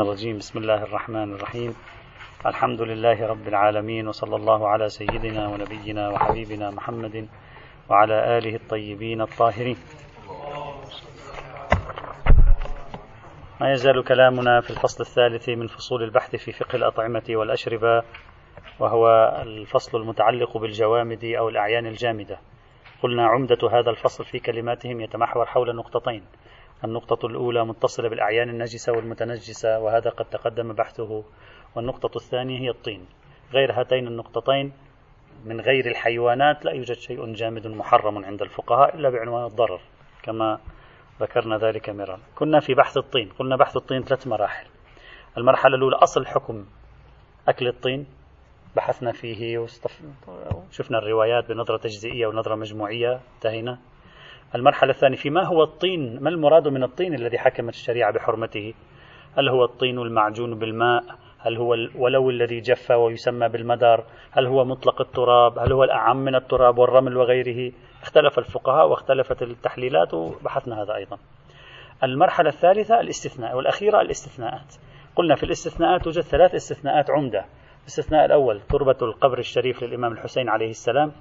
الرجيم. بسم الله الرحمن الرحيم. الحمد لله رب العالمين وصلى الله على سيدنا ونبينا وحبيبنا محمد وعلى آله الطيبين الطاهرين. ما يزال كلامنا في الفصل الثالث من فصول البحث في فقه الأطعمة والأشربة وهو الفصل المتعلق بالجوامد أو الأعيان الجامدة. قلنا عمدة هذا الفصل في كلماتهم يتمحور حول نقطتين النقطة الأولى متصلة بالأعيان النجسة والمتنجسة وهذا قد تقدم بحثه. والنقطة الثانية هي الطين. غير هاتين النقطتين من غير الحيوانات لا يوجد شيء جامد محرم عند الفقهاء إلا بعنوان الضرر كما ذكرنا ذلك مرارا. كنا في بحث الطين قلنا بحث الطين ثلاث مراحل. المرحلة الأولى أصل حكم أكل الطين. بحثنا فيه وشفنا الروايات بنظرة تجزئية ونظرة مجموعية. انتهينا. المرحلة الثانية في ما هو الطين؟ ما المراد من الطين الذي حكمت الشريعة بحرمته؟ هل هو الطين المعجون بالماء؟ هل هو ولو الذي جف ويسمى بالمدر هل هو مطلق التراب؟ هل هو الأعم من التراب والرمل وغيره؟ اختلف الفقهاء واختلفت التحليلات وبحثنا هذا أيضا. المرحلة الثالثة الاستثناء والأخيرة الاستثناءات. قلنا في الاستثناءات توجد ثلاث استثناءات عمدة. الاستثناء الأول تربة القبر الشريف للإمام الحسين عليه السلام.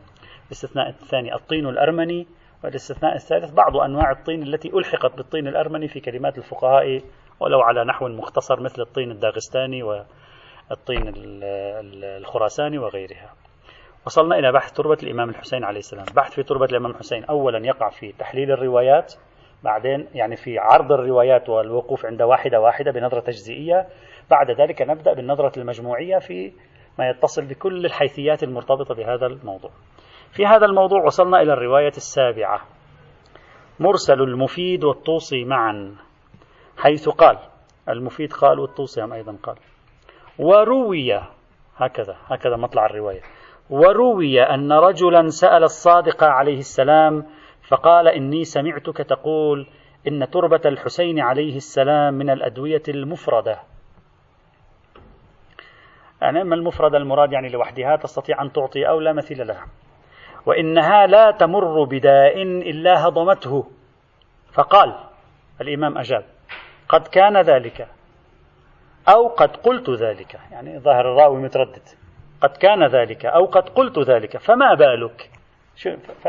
الاستثناء الثاني الطين الأرمني. والاستثناء الثالث بعض أنواع الطين التي ألحقت بالطين الأرمني في كلمات الفقهاء ولو على نحو مختصر مثل الطين الداغستاني والطين الخراساني وغيرها. وصلنا إلى بحث تربة الإمام الحسين عليه السلام. بحث في تربة الإمام الحسين أولا يقع في تحليل الروايات بعدين يعني في عرض الروايات والوقوف عند واحدة واحدة بنظرة تجزئية بعد ذلك نبدأ بالنظرة المجموعية في ما يتصل بكل الحيثيات المرتبطة بهذا الموضوع. في هذا الموضوع وصلنا إلى الرواية السابعة. مرسل المفيد والطوسي معا حيث قال المفيد قال والطوسي أيضا قال. وروي هكذا هكذا مطلع الرواية. وروي أن رجلا سأل الصادق عليه السلام فقال إني سمعتك تقول إن تربة الحسين عليه السلام من الأدوية المفردة. يعني ما المفردة المراد يعني لوحدها تستطيع أن تعطي أو لا مثيل لها. وإنها لا تمر بداء إلا هضمته. فقال الإمام أجاب قد كان ذلك أو قد قلت ذلك. يعني ظاهر الراوي متردد. قد كان ذلك أو قد قلت ذلك فما بالك؟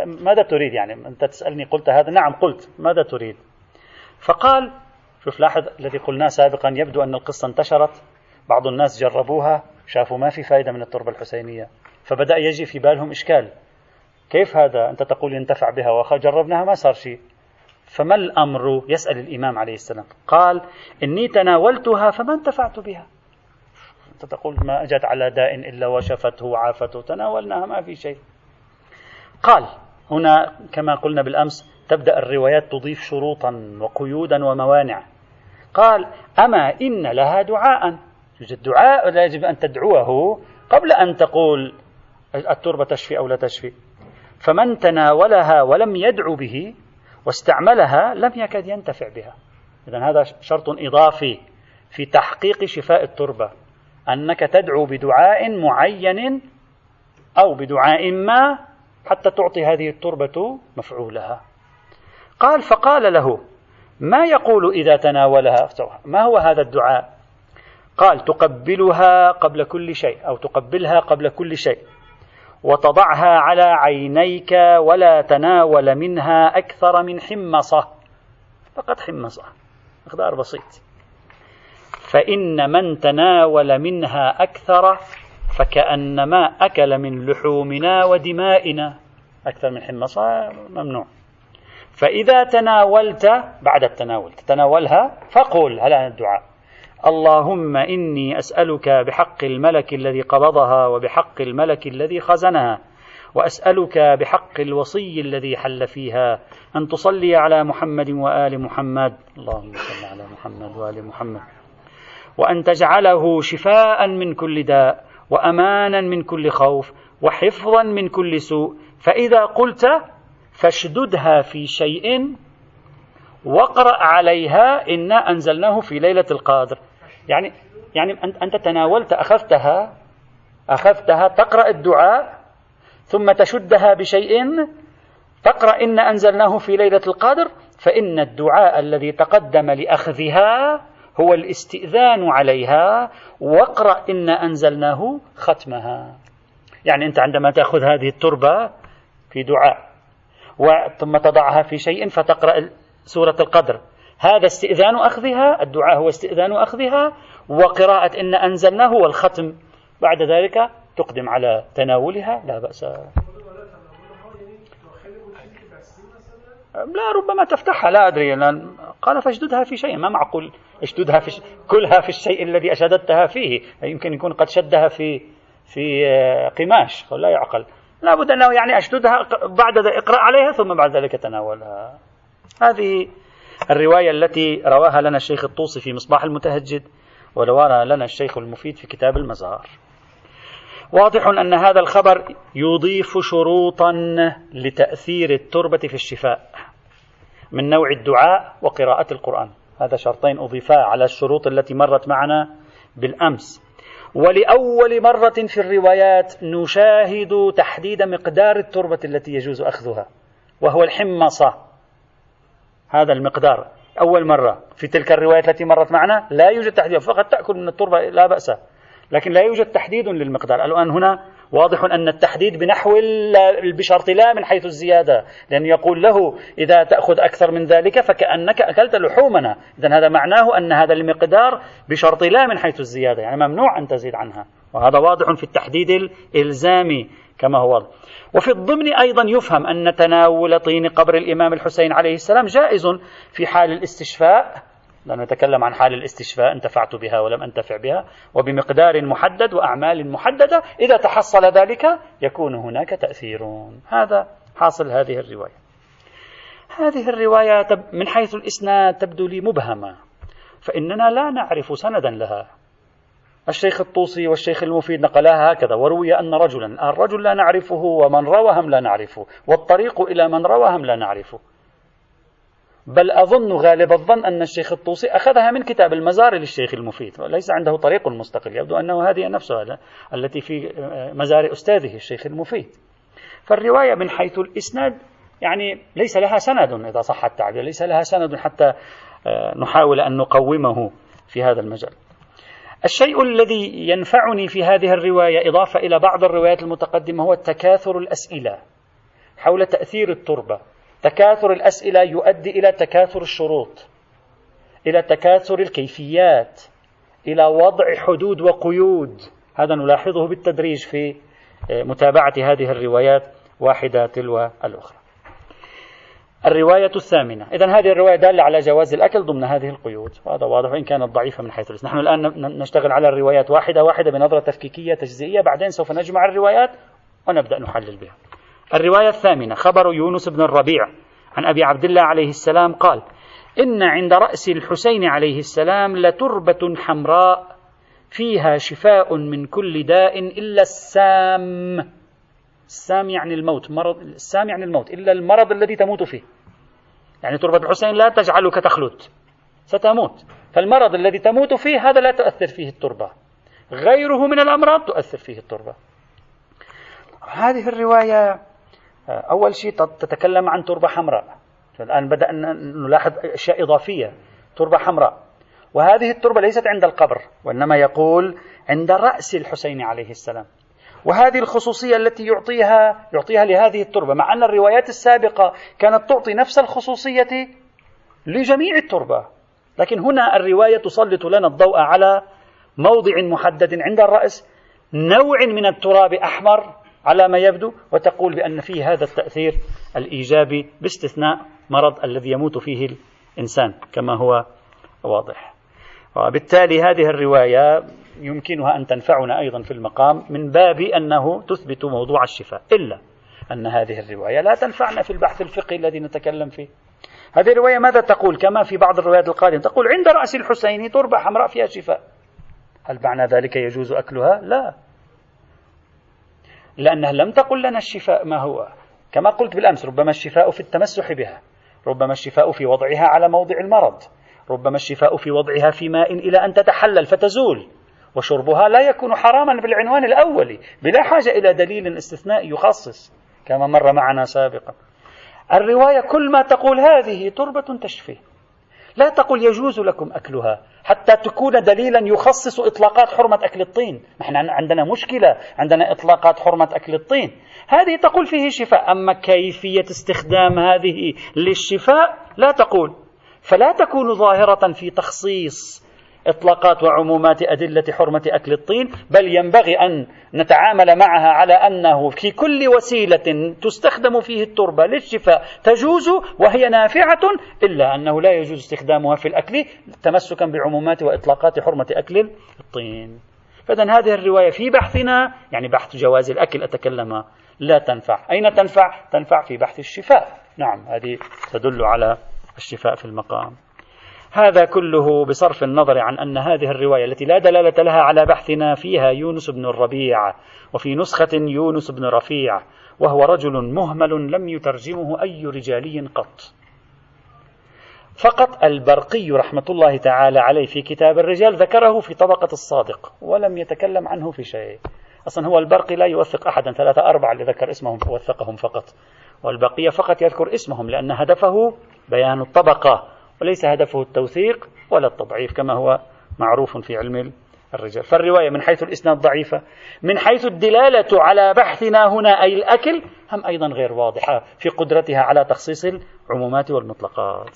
ماذا تريد يعني؟ أنت تسألني قلت هذا؟ نعم قلت. ماذا تريد؟ فقال شوف لاحظ الذي قلناه سابقا يبدو أن القصة انتشرت. بعض الناس جربوها شافوا ما في فائدة من التربة الحسينية. فبدأ يجي في بالهم إشكال. كيف هذا؟ أنت تقول ينتفع بها. وأخا جربناها ما صار شيء. فما الأمر؟ يسأل الإمام عليه السلام. قال إني تناولتها فما انتفعت بها. أنت تقول ما أجت على داء إلا وشفته وعافته. تناولناها ما في شيء. قال هنا كما قلنا بالأمس تبدأ الروايات تضيف شروطا وقيودا وموانع. قال أما إن لها دعاء. يوجد دعاء لا يجب أن تدعوه قبل أن تقول التربة تشفي أو لا تشفي. فمن تناولها ولم يدعو به واستعملها لم يكد ينتفع بها. إذا هذا شرط إضافي في تحقيق شفاء التربة أنك تدعو بدعاء معين أو بدعاء ما حتى تعطي هذه التربة مفعولها. قال فقال له ما يقول إذا تناولها؟ ما هو هذا الدعاء؟ قال تقبلها قبل كل شيء أو تقبلها قبل كل شيء. وتضعها على عينيك ولا تناول منها أكثر من حمصة. فقط حمصة. مقدار بسيط. فإن من تناول منها أكثر فكأنما أكل من لحومنا ودمائنا. أكثر من حمصة ممنوع. فإذا تناولت بعد التناول تتناولها فقل هل الدعاء؟ اللهم إني أسألك بحق الملك الذي قبضها وبحق الملك الذي خزنها وأسألك بحق الوصي الذي حل فيها. أن تصلي على محمد وآل محمد. اللهم صل على محمد وآل محمد. وأن تجعله شفاء من كل داء وأمانا من كل خوف وحفظا من كل سوء. فإذا قلت فاشددها في شيء واقرأ عليها إنا أنزلناه في ليلة القادر يعني يعني أنت تناولت أخذتها أخذتها تقرأ الدعاء ثم تشدها بشيء تقرأ إن أنزلناه في ليلة القدر فإن الدعاء الذي تقدم لأخذها هو الاستئذان عليها واقرأ إن أنزلناه ختمها. يعني أنت عندما تأخذ هذه التربة في دعاء ثم تضعها في شيء فتقرأ سورة القدر هذا استئذان أخذها الدعاء هو استئذان أخذها وقراءة إن أنزلناه والختم. بعد ذلك تقدم على تناولها لا بأس. لا ربما تفتحها لا أدري. لأن قال فاشددها في شيء ما معقول اشددها في ش... كلها في الشيء الذي أشددتها فيه. يمكن يكون قد شدها في في آه، قماش لا يعقل. لابد أنه يعني أشددها بعد اقرأ عليها ثم بعد ذلك تناولها. هذه الرواية التي رواها لنا الشيخ الطوسي في مصباح المتهجد ورواها لنا الشيخ المفيد في كتاب المزار. واضح أن هذا الخبر يضيف شروطا لتأثير التربة في الشفاء من نوع الدعاء وقراءة القرآن. هذا شرطين أضيفا على الشروط التي مرت معنا بالأمس. ولأول مرة في الروايات نشاهد تحديد مقدار التربة التي يجوز أخذها وهو الحمصة. هذا المقدار. أول مرة في تلك الروايات التي مرت معنا لا يوجد تحديد فقط تأكل من التربة لا بأس. لكن لا يوجد تحديد للمقدار. الآن هنا واضح أن التحديد بنحو بشرط لا من حيث الزيادة لأن يقول له إذا تأخذ أكثر من ذلك فكأنك أكلت لحومنا. إذا هذا معناه أن هذا المقدار بشرط لا من حيث الزيادة يعني ممنوع أن تزيد عنها. وهذا واضح في التحديد الإلزامي كما هو. واضح وفي الضمن أيضا يفهم أن تناول طين قبر الإمام الحسين عليه السلام جائز في حال الاستشفاء لا نتكلم عن حال الاستشفاء انتفعت بها ولم أنتفع بها وبمقدار محدد وأعمال محددة إذا تحصل ذلك يكون هناك تأثير. هذا حاصل هذه الرواية. هذه الرواية من حيث الإسناد تبدو لي مبهمة فإننا لا نعرف سندا لها. الشيخ الطوسي والشيخ المفيد نقلاها هكذا وروي أن رجلا الرجل لا نعرفه ومن روى هم لا نعرفه والطريق إلى من روى هم لا نعرفه. بل أظن غالب الظن أن الشيخ الطوسي أخذها من كتاب المزار للشيخ المفيد وليس عنده طريق مستقل يبدو أنه هذه نفسها التي في مزار أستاذه الشيخ المفيد. فالرواية من حيث الإسناد يعني ليس لها سند إذا صح التعبير ليس لها سند حتى آه، نحاول أن نقومه في هذا المجال. الشيء الذي ينفعني في هذه الرواية إضافة إلى بعض الروايات المتقدمة هو تكاثر الأسئلة حول تأثير التربة. تكاثر الأسئلة يؤدي إلى تكاثر الشروط إلى تكاثر الكيفيات إلى وضع حدود وقيود. هذا نلاحظه بالتدريج في آه، متابعة هذه الروايات واحدة تلو الأخرى. الرواية الثامنة. إذا هذه الرواية دالة على جواز الأكل ضمن هذه القيود وهذا واضح وإن كانت ضعيفة من حيث نحن الآن نشتغل على الروايات واحدة واحدة بنظرة تفكيكية تجزئية بعدين سوف نجمع الروايات ونبدأ نحلل بها. الرواية الثامنة خبر يونس بن الربيع عن أبي عبد الله عليه السلام قال إن عند رأس الحسين عليه السلام لتربة حمراء فيها شفاء من كل داء إلا السام. السام يعني الموت مرض السام يعني الموت إلا المرض الذي تموت فيه. يعني تربة الحسين لا تجعلك تخلد ستموت. فالمرض الذي تموت فيه هذا لا تؤثر فيه التربة. غيره من الأمراض تؤثر فيه التربة. هذه الرواية أول شيء تتكلم عن تربة حمراء. الآن بدأنا نلاحظ أشياء إضافية. تربة حمراء. وهذه التربة ليست عند القبر وإنما يقول عند رأس الحسين عليه السلام. وهذه الخصوصية التي يعطيها يعطيها لهذه التربة مع أن الروايات السابقة كانت تعطي نفس الخصوصية لجميع التربة. لكن هنا الرواية تسلط لنا الضوء على موضع محدد عند الرأس نوع من التراب أحمر على ما يبدو وتقول بأن فيه هذا التأثير الإيجابي باستثناء مرض الذي يموت فيه الإنسان كما هو واضح. وبالتالي هذه الرواية يمكنها أن تنفعنا أيضا في المقام من باب أنه تثبت موضوع الشفاء إلا أن هذه الرواية لا تنفعنا في البحث الفقهي الذي نتكلم فيه. هذه الرواية ماذا تقول؟ كما في بعض الروايات القادمة تقول عند رأس الحسين تربة حمراء فيها شفاء. هل معنى ذلك يجوز أكلها؟ لا. لأنها لم تقل لنا الشفاء ما هو. كما قلت بالأمس ربما الشفاء في التمسح بها. ربما الشفاء في وضعها على موضع المرض. ربما الشفاء في وضعها في ماء إلى أن تتحلل فتزول. وشربها لا يكون حراما بالعنوان الأولي بلا حاجة إلى دليل استثنائي يخصص كما مر معنا سابقا. الرواية كل ما تقول هذه تربة تشفي. لا تقل يجوز لكم أكلها. حتى تكون دليلا يخصص إطلاقات حرمة أكل الطين. نحن عندنا مشكلة. عندنا إطلاقات حرمة أكل الطين. هذه تقول فيه شفاء. أما كيفية استخدام هذه للشفاء لا تقول. فلا تكون ظاهرة في تخصيص إطلاقات وعمومات أدلة حرمة أكل الطين بل ينبغي أن نتعامل معها على أنه في كل وسيلة تستخدم فيه التربة للشفاء تجوز وهي نافعة إلا أنه لا يجوز استخدامها في الأكل تمسكا بعمومات وإطلاقات حرمة أكل الطين. فإذا هذه الرواية في بحثنا يعني بحث جواز الأكل أتكلم لا تنفع. أين تنفع؟ تنفع في بحث الشفاء. نعم هذه تدل على الشفاء في المقام. هذا كله بصرف النظر عن أن هذه الرواية التي لا دلالة لها على بحثنا فيها يونس بن الربيع وفي نسخة يونس بن رفيع وهو رجل مهمل لم يترجمه أي رجالي قط. فقط البرقي رحمة الله تعالى عليه في كتاب الرجال ذكره في طبقة الصادق ولم يتكلم عنه في شيء. أصلا هو البرقي لا يوثق أحدا ثلاثة أربعة اللي ذكر اسمهم وثقهم فقط. والبقية فقط يذكر اسمهم لأن هدفه بيان الطبقة. وليس هدفه التوثيق ولا التضعيف كما هو معروف في علم الرجال. فالرواية من حيث الإسناد ضعيفة. من حيث الدلالة على بحثنا هنا أي الأكل هم أيضا غير واضحة في قدرتها على تخصيص العمومات والمطلقات.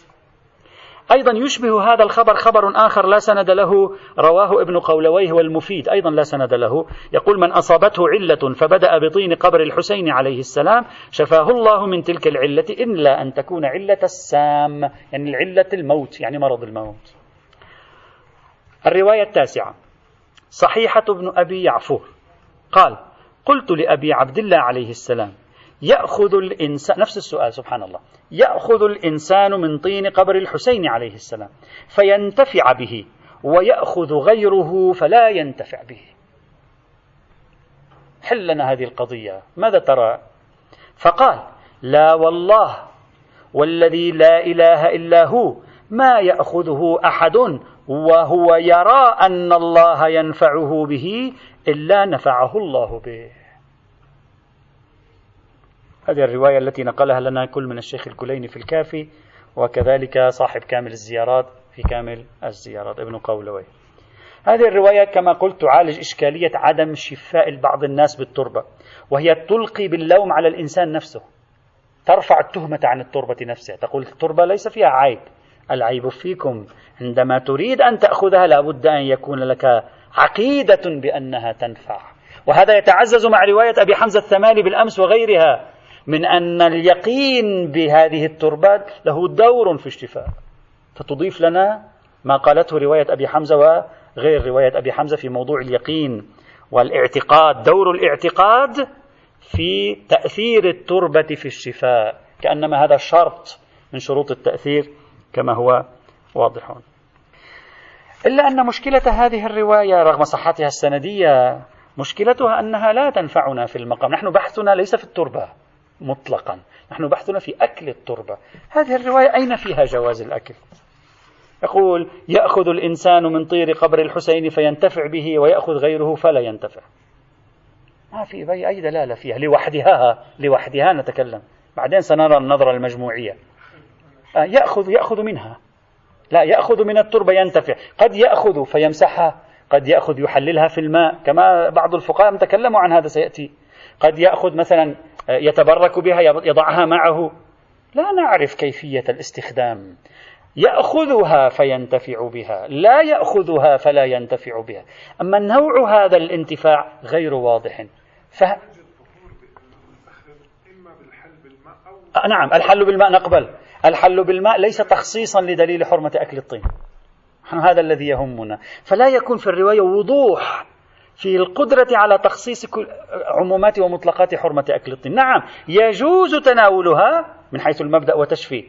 أيضا يشبه هذا الخبر خبر آخر لا سند له رواه ابن قولويه والمفيد أيضا لا سند له. يقول من أصابته علة فبدأ بطين قبر الحسين عليه السلام شفاه الله من تلك العلة إلا أن تكون علة السام يعني العلة الموت يعني مرض الموت. الرواية التاسعة صحيحة بن أبي يعفور قال قلت لأبي عبد الله عليه السلام يأخذ الإنسان نفس السؤال سبحان الله. يأخذ الإنسان من طين قبر الحسين عليه السلام فينتفع به ويأخذ غيره فلا ينتفع به. حل لنا هذه القضية. ماذا ترى؟ فقال لا والله والذي لا إله إلا هو ما يأخذه أحد وهو يرى أن الله ينفعه به إلا نفعه الله به. هذه الرواية التي نقلها لنا كل من الشيخ الكليني في الكافي وكذلك صاحب كامل الزيارات في كامل الزيارات ابن قولوي. هذه الرواية كما قلت تعالج إشكالية عدم شفاء بعض الناس بالتربة وهي تلقي باللوم على الإنسان نفسه. ترفع التهمة عن التربة نفسها تقول التربة ليس فيها عيب العيب فيكم. عندما تريد أن تأخذها لابد أن يكون لك عقيدة بأنها تنفع. وهذا يتعزز مع رواية أبي حمزة الثمالي بالأمس وغيرها. من أن اليقين بهذه التربات له دور في الشفاء. فتضيف لنا ما قالته رواية أبي حمزة وغير رواية أبي حمزة في موضوع اليقين والاعتقاد دور الاعتقاد في تأثير التربة في الشفاء كأنما هذا شرط من شروط التأثير كما هو واضح. إلا أن مشكلة هذه الرواية رغم صحتها السندية مشكلتها أنها لا تنفعنا في المقام. نحن بحثنا ليس في التربة. مطلقا. نحن بحثنا في أكل التربة. هذه الرواية أين فيها جواز الأكل؟ يقول يأخذ الإنسان من طير قبر الحسين فينتفع به ويأخذ غيره فلا ينتفع. ما في أي دلالة فيها؟ لوحدها لوحدها نتكلم. بعدين سنرى النظرة المجموعية. آه، يأخذ يأخذ منها. لا يأخذ من التربة ينتفع. قد يأخذ فيمسحها قد يأخذ يحللها في الماء. كما بعض الفقهاء تكلموا عن هذا سيأتي. قد يأخذ مثلا يتبرك بها يضعها معه. لا نعرف كيفية الاستخدام. يأخذها فينتفع بها. لا يأخذها فلا ينتفع بها. أما نوع هذا الانتفاع غير واضح. ف... نعم الحل بالماء نقبل. الحل بالماء ليس تخصيصا لدليل حرمة أكل الطين. هذا الذي يهمنا. فلا يكون في الرواية وضوح في القدرة على تخصيص عمومات ومطلقات حرمة أكل الطين. نعم يجوز تناولها من حيث المبدأ وتشفي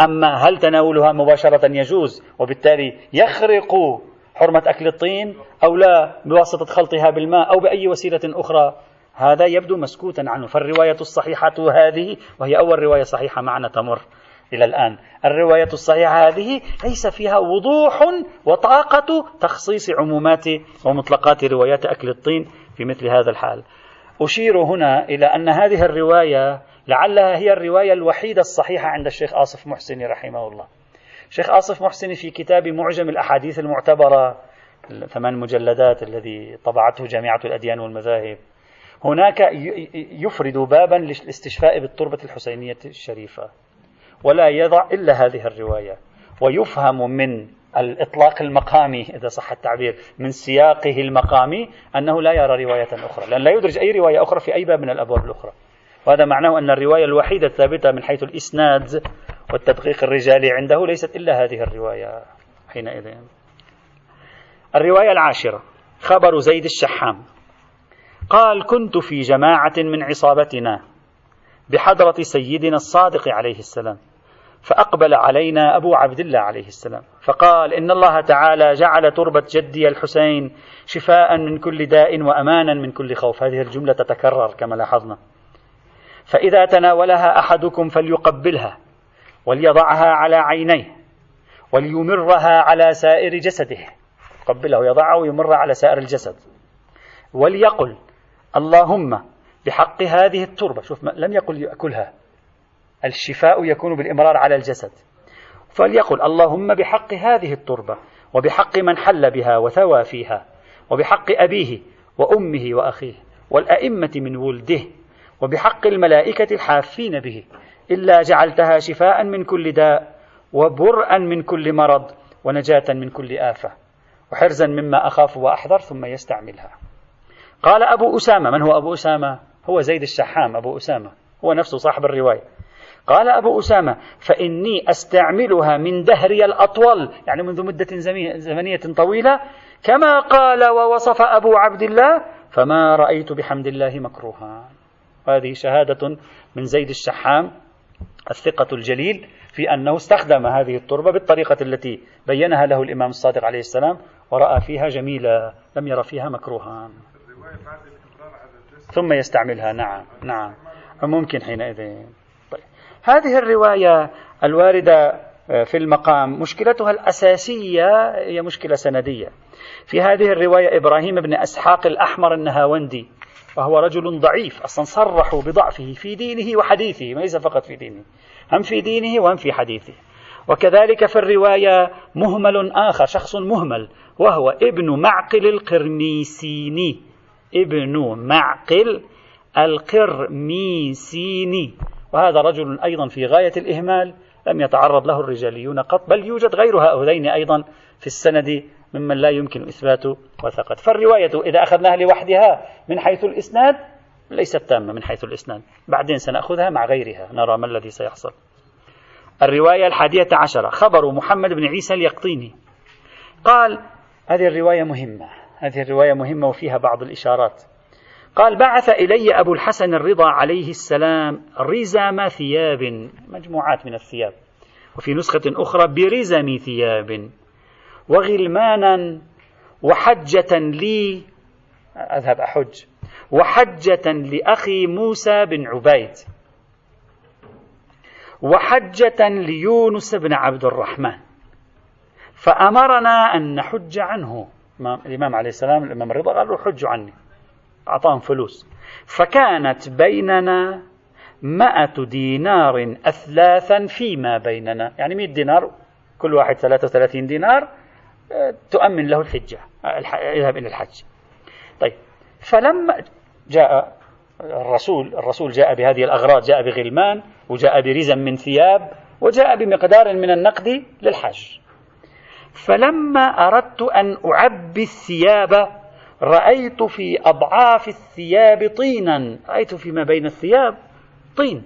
أما هل تناولها مباشرة يجوز وبالتالي يخرق حرمة أكل الطين أو لا بواسطة خلطها بالماء أو بأي وسيلة أخرى؟ هذا يبدو مسكوتا عنه. فالرواية الصحيحة هذه وهي أول رواية صحيحة معنا تمر. إلى الآن. الرواية الصحيحة هذه ليس فيها وضوح وطاقة تخصيص عمومات ومطلقات روايات أكل الطين في مثل هذا الحال. أشير هنا إلى أن هذه الرواية لعلها هي الرواية الوحيدة الصحيحة عند الشيخ آصف محسن رحمه الله. شيخ آصف محسن في كتاب معجم الأحاديث المعتبرة ثمان مجلدات الذي طبعته جامعة الأديان والمذاهب. هناك يفرد بابا للاستشفاء بالتربة الحسينية الشريفة. ولا يضع إلا هذه الرواية. ويفهم من الإطلاق المقامي إذا صح التعبير من سياقه المقامي أنه لا يرى رواية أخرى لأن لا يدرج أي رواية أخرى في أي باب من الأبواب الأخرى. وهذا معناه أن الرواية الوحيدة الثابتة من حيث الإسناد والتدقيق الرجالي عنده ليست إلا هذه الرواية حينئذ. الرواية العاشرة خبر زيد الشحام. قال كنت في جماعة من عصابتنا بحضرة سيدنا الصادق عليه السلام. فأقبل علينا أبو عبد الله عليه السلام فقال إن الله تعالى جعل تربة جدي الحسين شفاء من كل داء وأمانا من كل خوف. هذه الجملة تتكرر كما لاحظنا. فإذا تناولها أحدكم فليقبلها وليضعها على عينيه وليمرها على سائر جسده يقبلها ويضعها ويمرها على سائر الجسد وليقل اللهم بحق هذه التربة. شوف لم يقل يأكلها. الشفاء يكون بالإمرار على الجسد. فليقل اللهم بحق هذه التربة وبحق من حل بها وثوى فيها وبحق أبيه وأمه وأخيه والأئمة من ولده وبحق الملائكة الحافين به إلا جعلتها شفاء من كل داء وبرءا من كل مرض ونجاة من كل آفة وحرزا مما أخاف وأحذر ثم يستعملها. قال أبو أسامة من هو أبو أسامة؟ هو زيد الشحام أبو أسامة. هو نفسه صاحب الرواية. قال أبو أسامة فإني أستعملها من دهري الأطول يعني منذ مدة زمنية طويلة كما قال ووصف أبو عبد الله فما رأيت بحمد الله مكروها. هذه شهادة من زيد الشحام الثقة الجليل في أنه استخدم هذه التربة بالطريقة التي بينها له الإمام الصادق عليه السلام ورأى فيها جميلة لم يرى فيها مكروها. ثم يستعملها نعم نعم. ممكن حينئذ. هذه الرواية الواردة في المقام مشكلتها الأساسية هي مشكلة سندية. في هذه الرواية إبراهيم بن أسحاق الأحمر النهاوندي وهو رجل ضعيف أصلا صرحوا بضعفه في دينه وحديثه ليس فقط في دينه هم في دينه وهم في حديثه. وكذلك في الرواية مهمل آخر شخص مهمل وهو ابن معقل القرميسيني. ابن معقل القرميسيني. وهذا رجل أيضا في غاية الإهمال لم يتعرض له الرجاليون قط بل يوجد غير هؤلاء أيضا في السند ممن لا يمكن إثبات وثقة. فالرواية إذا أخذناها لوحدها من حيث الإسناد ليست تامة من حيث الإسناد. بعدين سنأخذها مع غيرها نرى ما الذي سيحصل. الرواية الحادية عشرة خبر محمد بن عيسى اليقطيني. قال هذه الرواية مهمة هذه الرواية مهمة وفيها بعض الإشارات. قال بعث إلي أبو الحسن الرضا عليه السلام رزم ثياب مجموعات من الثياب وفي نسخة أخرى برزم ثياب وغلمانا وحجة لي أذهب أحج وحجة لأخي موسى بن عبيد وحجة ليونس بن عبد الرحمن. فأمرنا أن نحج عنه. الإمام عليه السلام الإمام الرضا قال له حج عني. أعطاهم فلوس. فكانت بيننا مائة دينار أثلاثا فيما بيننا. يعني مئة دينار كل واحد ثلاثة وثلاثين دينار تؤمن له الحجة يذهب إلى الحج. طيب فلما جاء الرسول الرسول جاء بهذه الأغراض جاء بغلمان وجاء برزم من ثياب وجاء بمقدار من النقد للحج. فلما أردت أن أعبي الثياب رأيت في أضعاف الثياب طينا. رأيت فيما بين الثياب طين.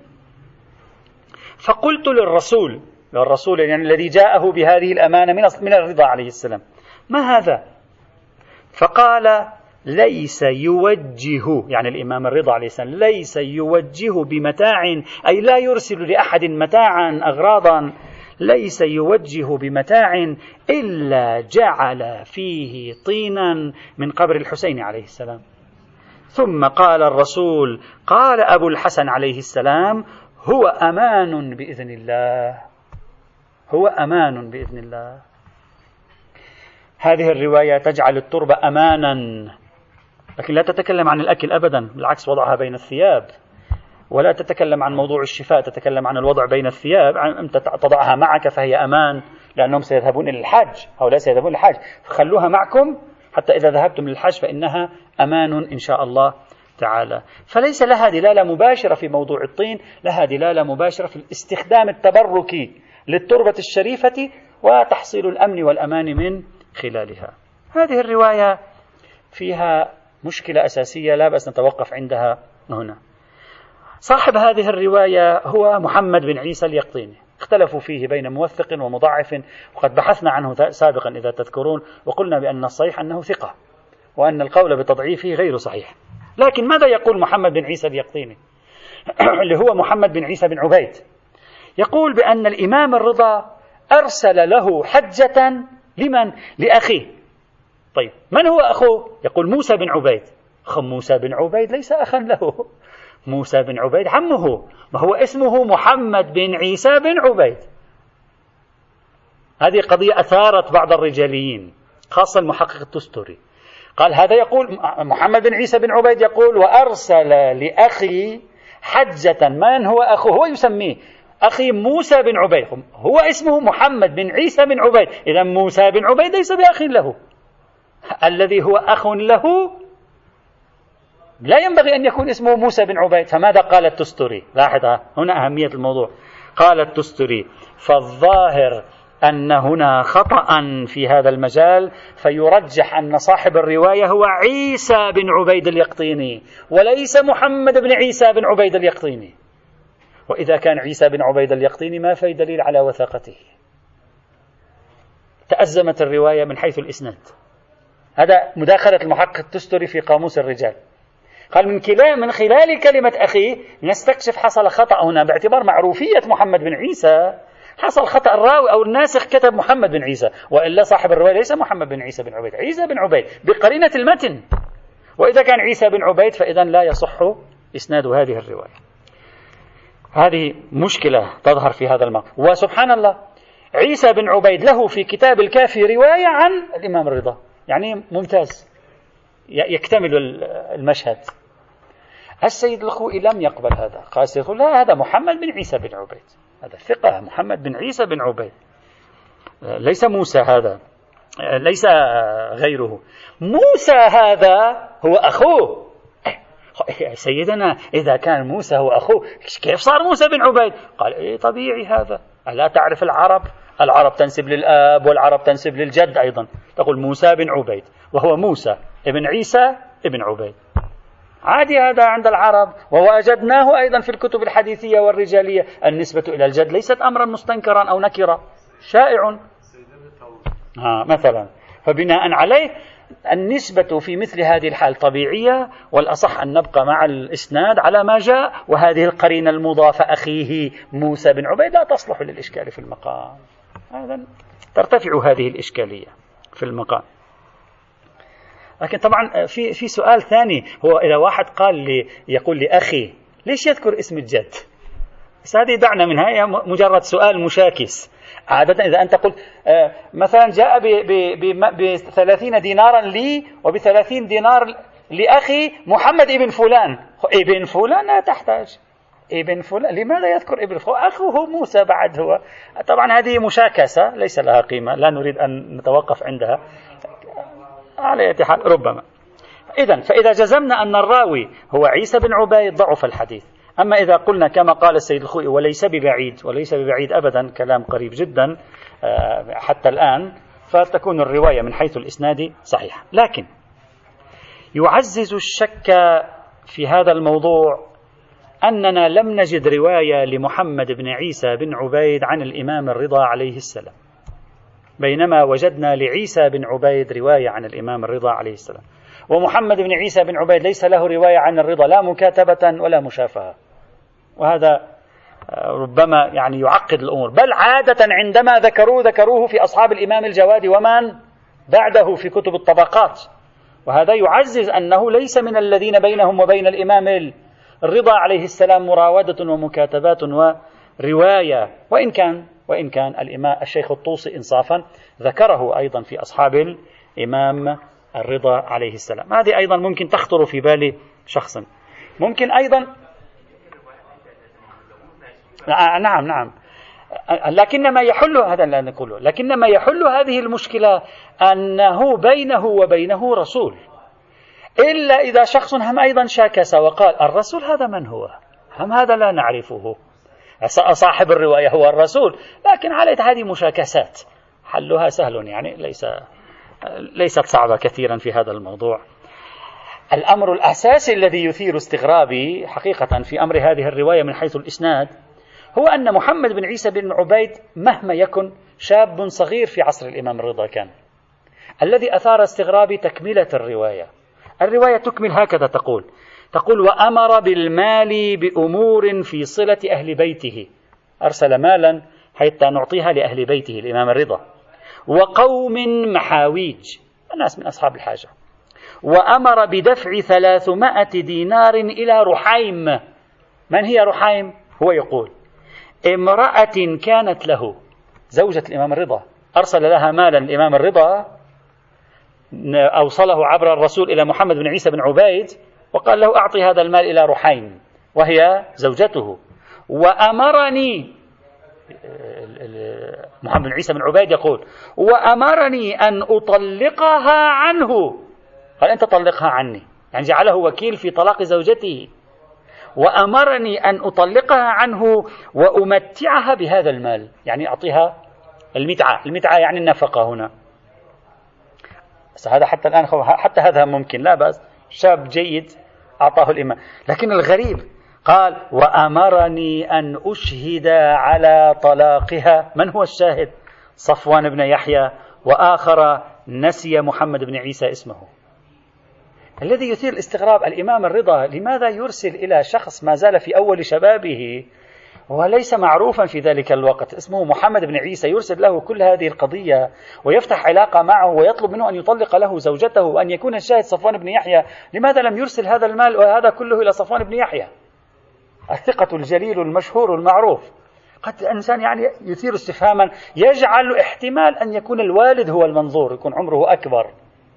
فقلت للرسول الرسول يعني الذي جاءه بهذه الأمانة من من الرضا عليه السلام ما هذا؟ فقال ليس يوجه. يعني الإمام الرضا عليه السلام ليس يوجه بمتاع أي لا يرسل لأحد متاعا أغراضا. ليس يوجه بمتاع إلا جعل فيه طينا من قبر الحسين عليه السلام. ثم قال الرسول قال أبو الحسن عليه السلام هو أمان بإذن الله. هو أمان بإذن الله. هذه الرواية تجعل التربة أمانا لكن لا تتكلم عن الأكل أبدا بالعكس وضعها بين الثياب. ولا تتكلم عن موضوع الشفاء تتكلم عن الوضع بين الثياب أنت تضعها معك فهي أمان لأنهم سيذهبون إلى الحج هؤلاء سيذهبون إلى الحج. فخلوها معكم حتى إذا ذهبتم للحج فإنها أمان إن شاء الله تعالى. فليس لها دلالة مباشرة في موضوع الطين لها دلالة مباشرة في الاستخدام التبركي للتربة الشريفة وتحصيل الأمن والأمان من خلالها. هذه الرواية فيها مشكلة أساسية لا بأس نتوقف عندها هنا. صاحب هذه الرواية هو محمد بن عيسى اليقطيني. اختلفوا فيه بين موثق ومضاعف وقد بحثنا عنه سابقا إذا تذكرون وقلنا بأن الصحيح أنه ثقة وأن القول بتضعيفه غير صحيح. لكن ماذا يقول محمد بن عيسى اليقطيني؟ اللي هو محمد بن عيسى بن عبيد. يقول بأن الإمام الرضا أرسل له حجة لمن؟ لأخيه. طيب من هو أخوه؟ يقول موسى بن عبيد. أخ موسى بن عبيد ليس أخا له. موسى بن عبيد عمه ما هو اسمه محمد بن عيسى بن عبيد. هذه قضية أثارت بعض الرجاليين خاصة المحقق التستوري. قال هذا يقول محمد بن عيسى بن عبيد يقول وأرسل لأخي حجة من هو أخوه هو يسميه أخي موسى بن عبيد. هو اسمه محمد بن عيسى بن عبيد. إذا موسى بن عبيد ليس بأخ له الذي هو أخ له لا ينبغي أن يكون اسمه موسى بن عبيد. فماذا قال التستري لاحظ هنا أهمية الموضوع. قال التستري فالظاهر أن هنا خطأ في هذا المجال فيرجح أن صاحب الرواية هو عيسى بن عبيد اليقطيني وليس محمد بن عيسى بن عبيد اليقطيني. وإذا كان عيسى بن عبيد اليقطيني ما في دليل على وثاقته. تأزمت الرواية من حيث الإسناد. هذا مداخلة المحقق التستري في قاموس الرجال. قال من كلا من خلال كلمة أخي نستكشف حصل خطأ هنا باعتبار معروفية محمد بن عيسى. حصل خطأ الراوي أو الناسخ كتب محمد بن عيسى وإلا صاحب الرواية ليس محمد بن عيسى بن عبيد. عيسى بن عبيد بقرينة المتن. وإذا كان عيسى بن عبيد فإذا لا يصح إسناد هذه الرواية. هذه مشكلة تظهر في هذا الموقف. وسبحان الله عيسى بن عبيد له في كتاب الكافي رواية عن الإمام الرضا يعني ممتاز. يكتمل المشهد. السيد الخوئي لم يقبل هذا. قال السيد لا هذا محمد بن عيسى بن عبيد. هذا ثقة محمد بن عيسى بن عبيد. ليس موسى هذا ليس غيره. موسى هذا هو أخوه. سيدنا إذا كان موسى هو أخوه كيف صار موسى بن عبيد؟ قال إيه طبيعي هذا. ألا تعرف العرب؟ العرب تنسب للآب والعرب تنسب للجد أيضا. تقول موسى بن عبيد وهو موسى ابن عيسى ابن عبيد. عادي هذا عند العرب. ووجدناه أيضا في الكتب الحديثية والرجالية. النسبة إلى الجد ليست أمرا مستنكرا أو نكرا. شائع. ها مثلا. فبناء عليه النسبة في مثل هذه الحال طبيعية والأصح أن نبقى مع الإسناد على ما جاء. وهذه القرينة المضافة أخيه موسى بن عبيد لا تصلح للإشكال في المقام. هذا ترتفع هذه الإشكالية في المقام. لكن طبعا في في سؤال ثاني. هو إذا واحد قال لي يقول لي أخي ليش يذكر اسم الجد؟ بس هذه دعنا منها هي مجرد سؤال مشاكس. عادة إذا أنت قلت آه، مثلا جاء ب 30 دينارا لي وب 30 دينار لأخي محمد ابن فلان. ابن فلان لا تحتاج. ابن فلان لماذا يذكر ابن فلان؟ أخوه موسى بعد هو. طبعا هذه مشاكسة ليس لها قيمة لا نريد أن نتوقف عندها. على أي حال ربما. إذا فإذا جزمنا أن الراوي هو عيسى بن عبيد ضعف الحديث. أما إذا قلنا كما قال السيد الخوئي وليس ببعيد وليس ببعيد أبدا كلام قريب جدا آه، حتى الآن فتكون الرواية من حيث الإسناد صحيحة. لكن يعزز الشك في هذا الموضوع أننا لم نجد رواية لمحمد بن عيسى بن عبيد عن الإمام الرضا عليه السلام. بينما وجدنا لعيسى بن عبيد رواية عن الإمام الرضا عليه السلام. ومحمد بن عيسى بن عبيد ليس له رواية عن الرضا لا مكاتبة ولا مشافهة. وهذا آه، ربما يعني يعقد الأمور. بل عادة عندما ذكروه ذكروه في أصحاب الإمام الجواد ومن بعده في كتب الطبقات. وهذا يعزز أنه ليس من الذين بينهم وبين الإمام الرضا عليه السلام مراودة ومكاتبات ورواية. وإن كان وإن كان الإمام الشيخ الطوسي إنصافا ذكره أيضا في أصحاب الإمام الرضا عليه السلام. هذه أيضا ممكن تخطر في بال شخص. ممكن أيضا نعم نعم. لكن ما يحل هذا لا نقوله لكن ما يحل هذه المشكلة أنه بينه وبينه رسول. إلا إذا شخص هم أيضا شاكس وقال الرسول هذا من هو؟ هم هذا لا نعرفه. صاحب الرواية هو الرسول. لكن على هذه مشاكسات. حلها سهل يعني ليس ليست صعبة كثيرا في هذا الموضوع. الأمر الأساسي الذي يثير استغرابي حقيقة في أمر هذه الرواية من حيث الإسناد هو أن محمد بن عيسى بن عبيد مهما يكن شاب صغير في عصر الإمام الرضا كان. الذي أثار استغرابي تكملة الرواية. الرواية تكمل هكذا تقول تقول وأمر بالمال بأمور في صلة أهل بيته. أرسل مالا حتى نعطيها لأهل بيته الإمام الرضا. وقوم محاويج الناس من أصحاب الحاجة. وأمر بدفع ثلاثمائة دينار إلى رحيم من هي رحيم؟ هو يقول امرأة كانت له زوجة الإمام الرضا. أرسل لها مالا الإمام الرضا أوصله عبر الرسول إلى محمد بن عيسى بن عبيد. وقال له أعطي هذا المال إلى رحيم وهي زوجته. وأمرني محمد بن عيسى بن عبيد يقول وأمرني أن أطلقها عنه. قال أنت طلقها عني. يعني جعله وكيل في طلاق زوجته. وأمرني أن أطلقها عنه وأمتعها بهذا المال. يعني أعطيها المتعة. المتعة يعني النفقة هنا. هذا حتى الآن حتى هذا ممكن لا بأس. شاب جيد. أعطاه الإمام لكن الغريب قال وأمرني أن أشهد على طلاقها. من هو الشاهد؟ صفوان بن يحيى وآخر نسي محمد بن عيسى اسمه. الذي يثير الاستغراب الإمام الرضا لماذا يرسل إلى شخص ما زال في أول شبابه وليس معروفا في ذلك الوقت. اسمه محمد بن عيسى يرسل له كل هذه القضية ويفتح علاقة معه ويطلب منه أن يطلق له زوجته وأن يكون الشاهد صفوان بن يحيى. لماذا لم يرسل هذا المال وهذا كله إلى صفوان بن يحيى؟ الثقة الجليل المشهور المعروف. قد الإنسان يعني يثير استفهاما يجعل احتمال أن يكون الوالد هو المنظور يكون عمره أكبر.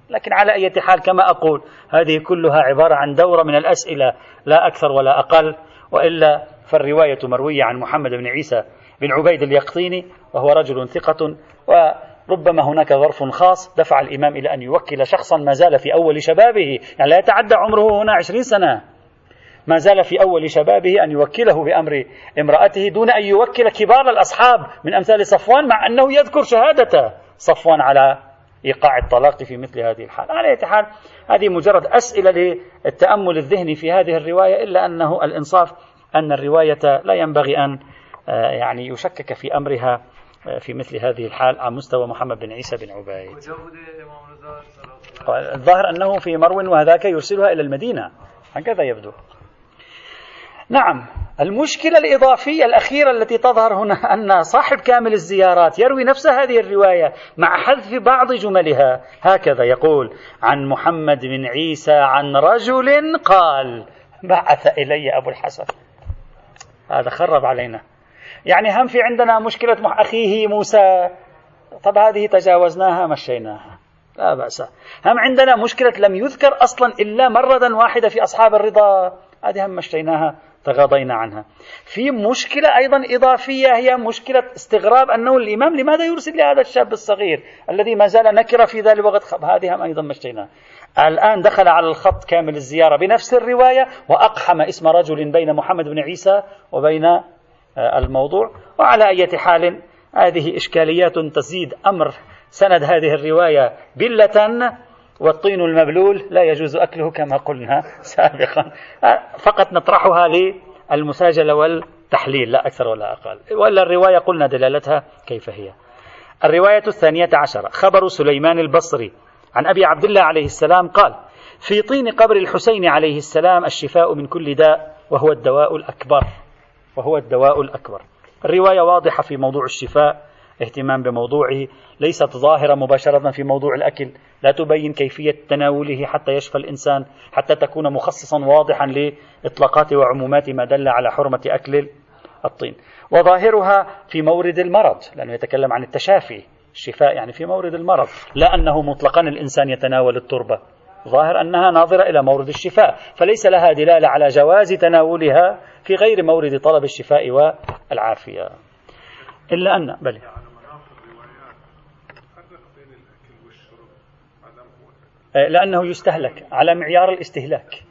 لكن على أي حال كما أقول هذه كلها عبارة عن دورة من الأسئلة لا أكثر ولا أقل. وإلا فالرواية مروية عن محمد بن عيسى بن عبيد اليقطيني وهو رجل ثقة وربما هناك ظرف خاص دفع الإمام إلى أن يوكل شخصا ما زال في أول شبابه يعني لا يتعدى عمره هنا عشرين سنة. ما زال في أول شبابه أن يوكله بأمر امرأته دون أن يوكل كبار الأصحاب من أمثال صفوان مع أنه يذكر شهادة صفوان على إيقاع الطلاق في مثل هذه الحال. على حال هذه مجرد أسئلة للتأمل الذهني في هذه الرواية إلا أنه الإنصاف أن الرواية لا ينبغي أن آه، يعني يشكك في أمرها آه، في مثل هذه الحال على مستوى محمد بن عيسى بن عبيد. الظاهر أنه في مرو وهذاك يرسلها إلى المدينة. هكذا يبدو. نعم. المشكلة الإضافية الأخيرة التي تظهر هنا أن صاحب كامل الزيارات يروي نفس هذه الرواية مع حذف بعض جملها. هكذا يقول عن محمد بن عيسى عن رجل قال بعث إلي أبو الحسن. هذا خرب علينا. يعني هم في عندنا مشكلة أخيه موسى. طب هذه تجاوزناها مشيناها. لا بأس. هم عندنا مشكلة لم يذكر أصلا إلا مرة واحدة في أصحاب الرضا. هذه هم مشيناها تغاضينا عنها. في مشكلة أيضا إضافية هي مشكلة استغراب أنه الإمام لماذا يرسل لهذا الشاب الصغير الذي ما زال نكرة في ذلك الوقت؟ هذه هم أيضا مشيناها. الآن دخل على الخط كامل الزيارة بنفس الرواية وأقحم اسم رجل بين محمد بن عيسى وبين آه، الموضوع. وعلى أي حال هذه إشكاليات تزيد أمر سند هذه الرواية بلة والطين المبلول لا يجوز أكله كما قلنا سابقا. آه، فقط نطرحها للمساجلة والتحليل لا أكثر ولا أقل. ولا الرواية قلنا دلالتها كيف هي. الرواية الثانية عشرة خبر سليمان البصري. عن أبي عبد الله عليه السلام قال في طين قبر الحسين عليه السلام الشفاء من كل داء وهو الدواء الأكبر. وهو الدواء الأكبر. الرواية واضحة في موضوع الشفاء اهتمام بموضوعه ليست ظاهرة مباشرة في موضوع الأكل. لا تبين كيفية تناوله حتى يشفى الإنسان حتى تكون مخصصا واضحا لإطلاقات وعمومات ما دل على حرمة أكل الطين. وظاهرها في مورد المرض لأنه يتكلم عن التشافي. الشفاء يعني في مورد المرض لا أنه مطلقا الإنسان يتناول التربة. ظاهر أنها ناظرة إلى مورد الشفاء فليس لها دلالة على جواز تناولها في غير مورد طلب الشفاء والعافية. إلا أن بل آه، لأنه يستهلك على معيار الاستهلاك.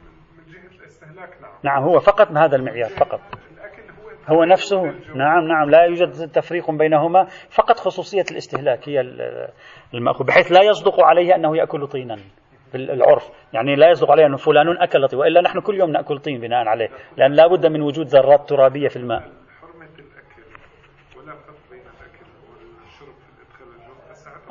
نعم. نعم هو فقط بهذا المعيار فقط. هو نفسه. نعم نعم لا يوجد تفريق بينهما فقط خصوصية الاستهلاك هي المأخوذ بحيث لا يصدق عليه أنه يأكل طينا العرف. يعني لا يصدق عليه أنه فلان أكل طين وإلا نحن كل يوم نأكل طين بناء عليه لأن لا بد من وجود ذرات ترابية في الماء.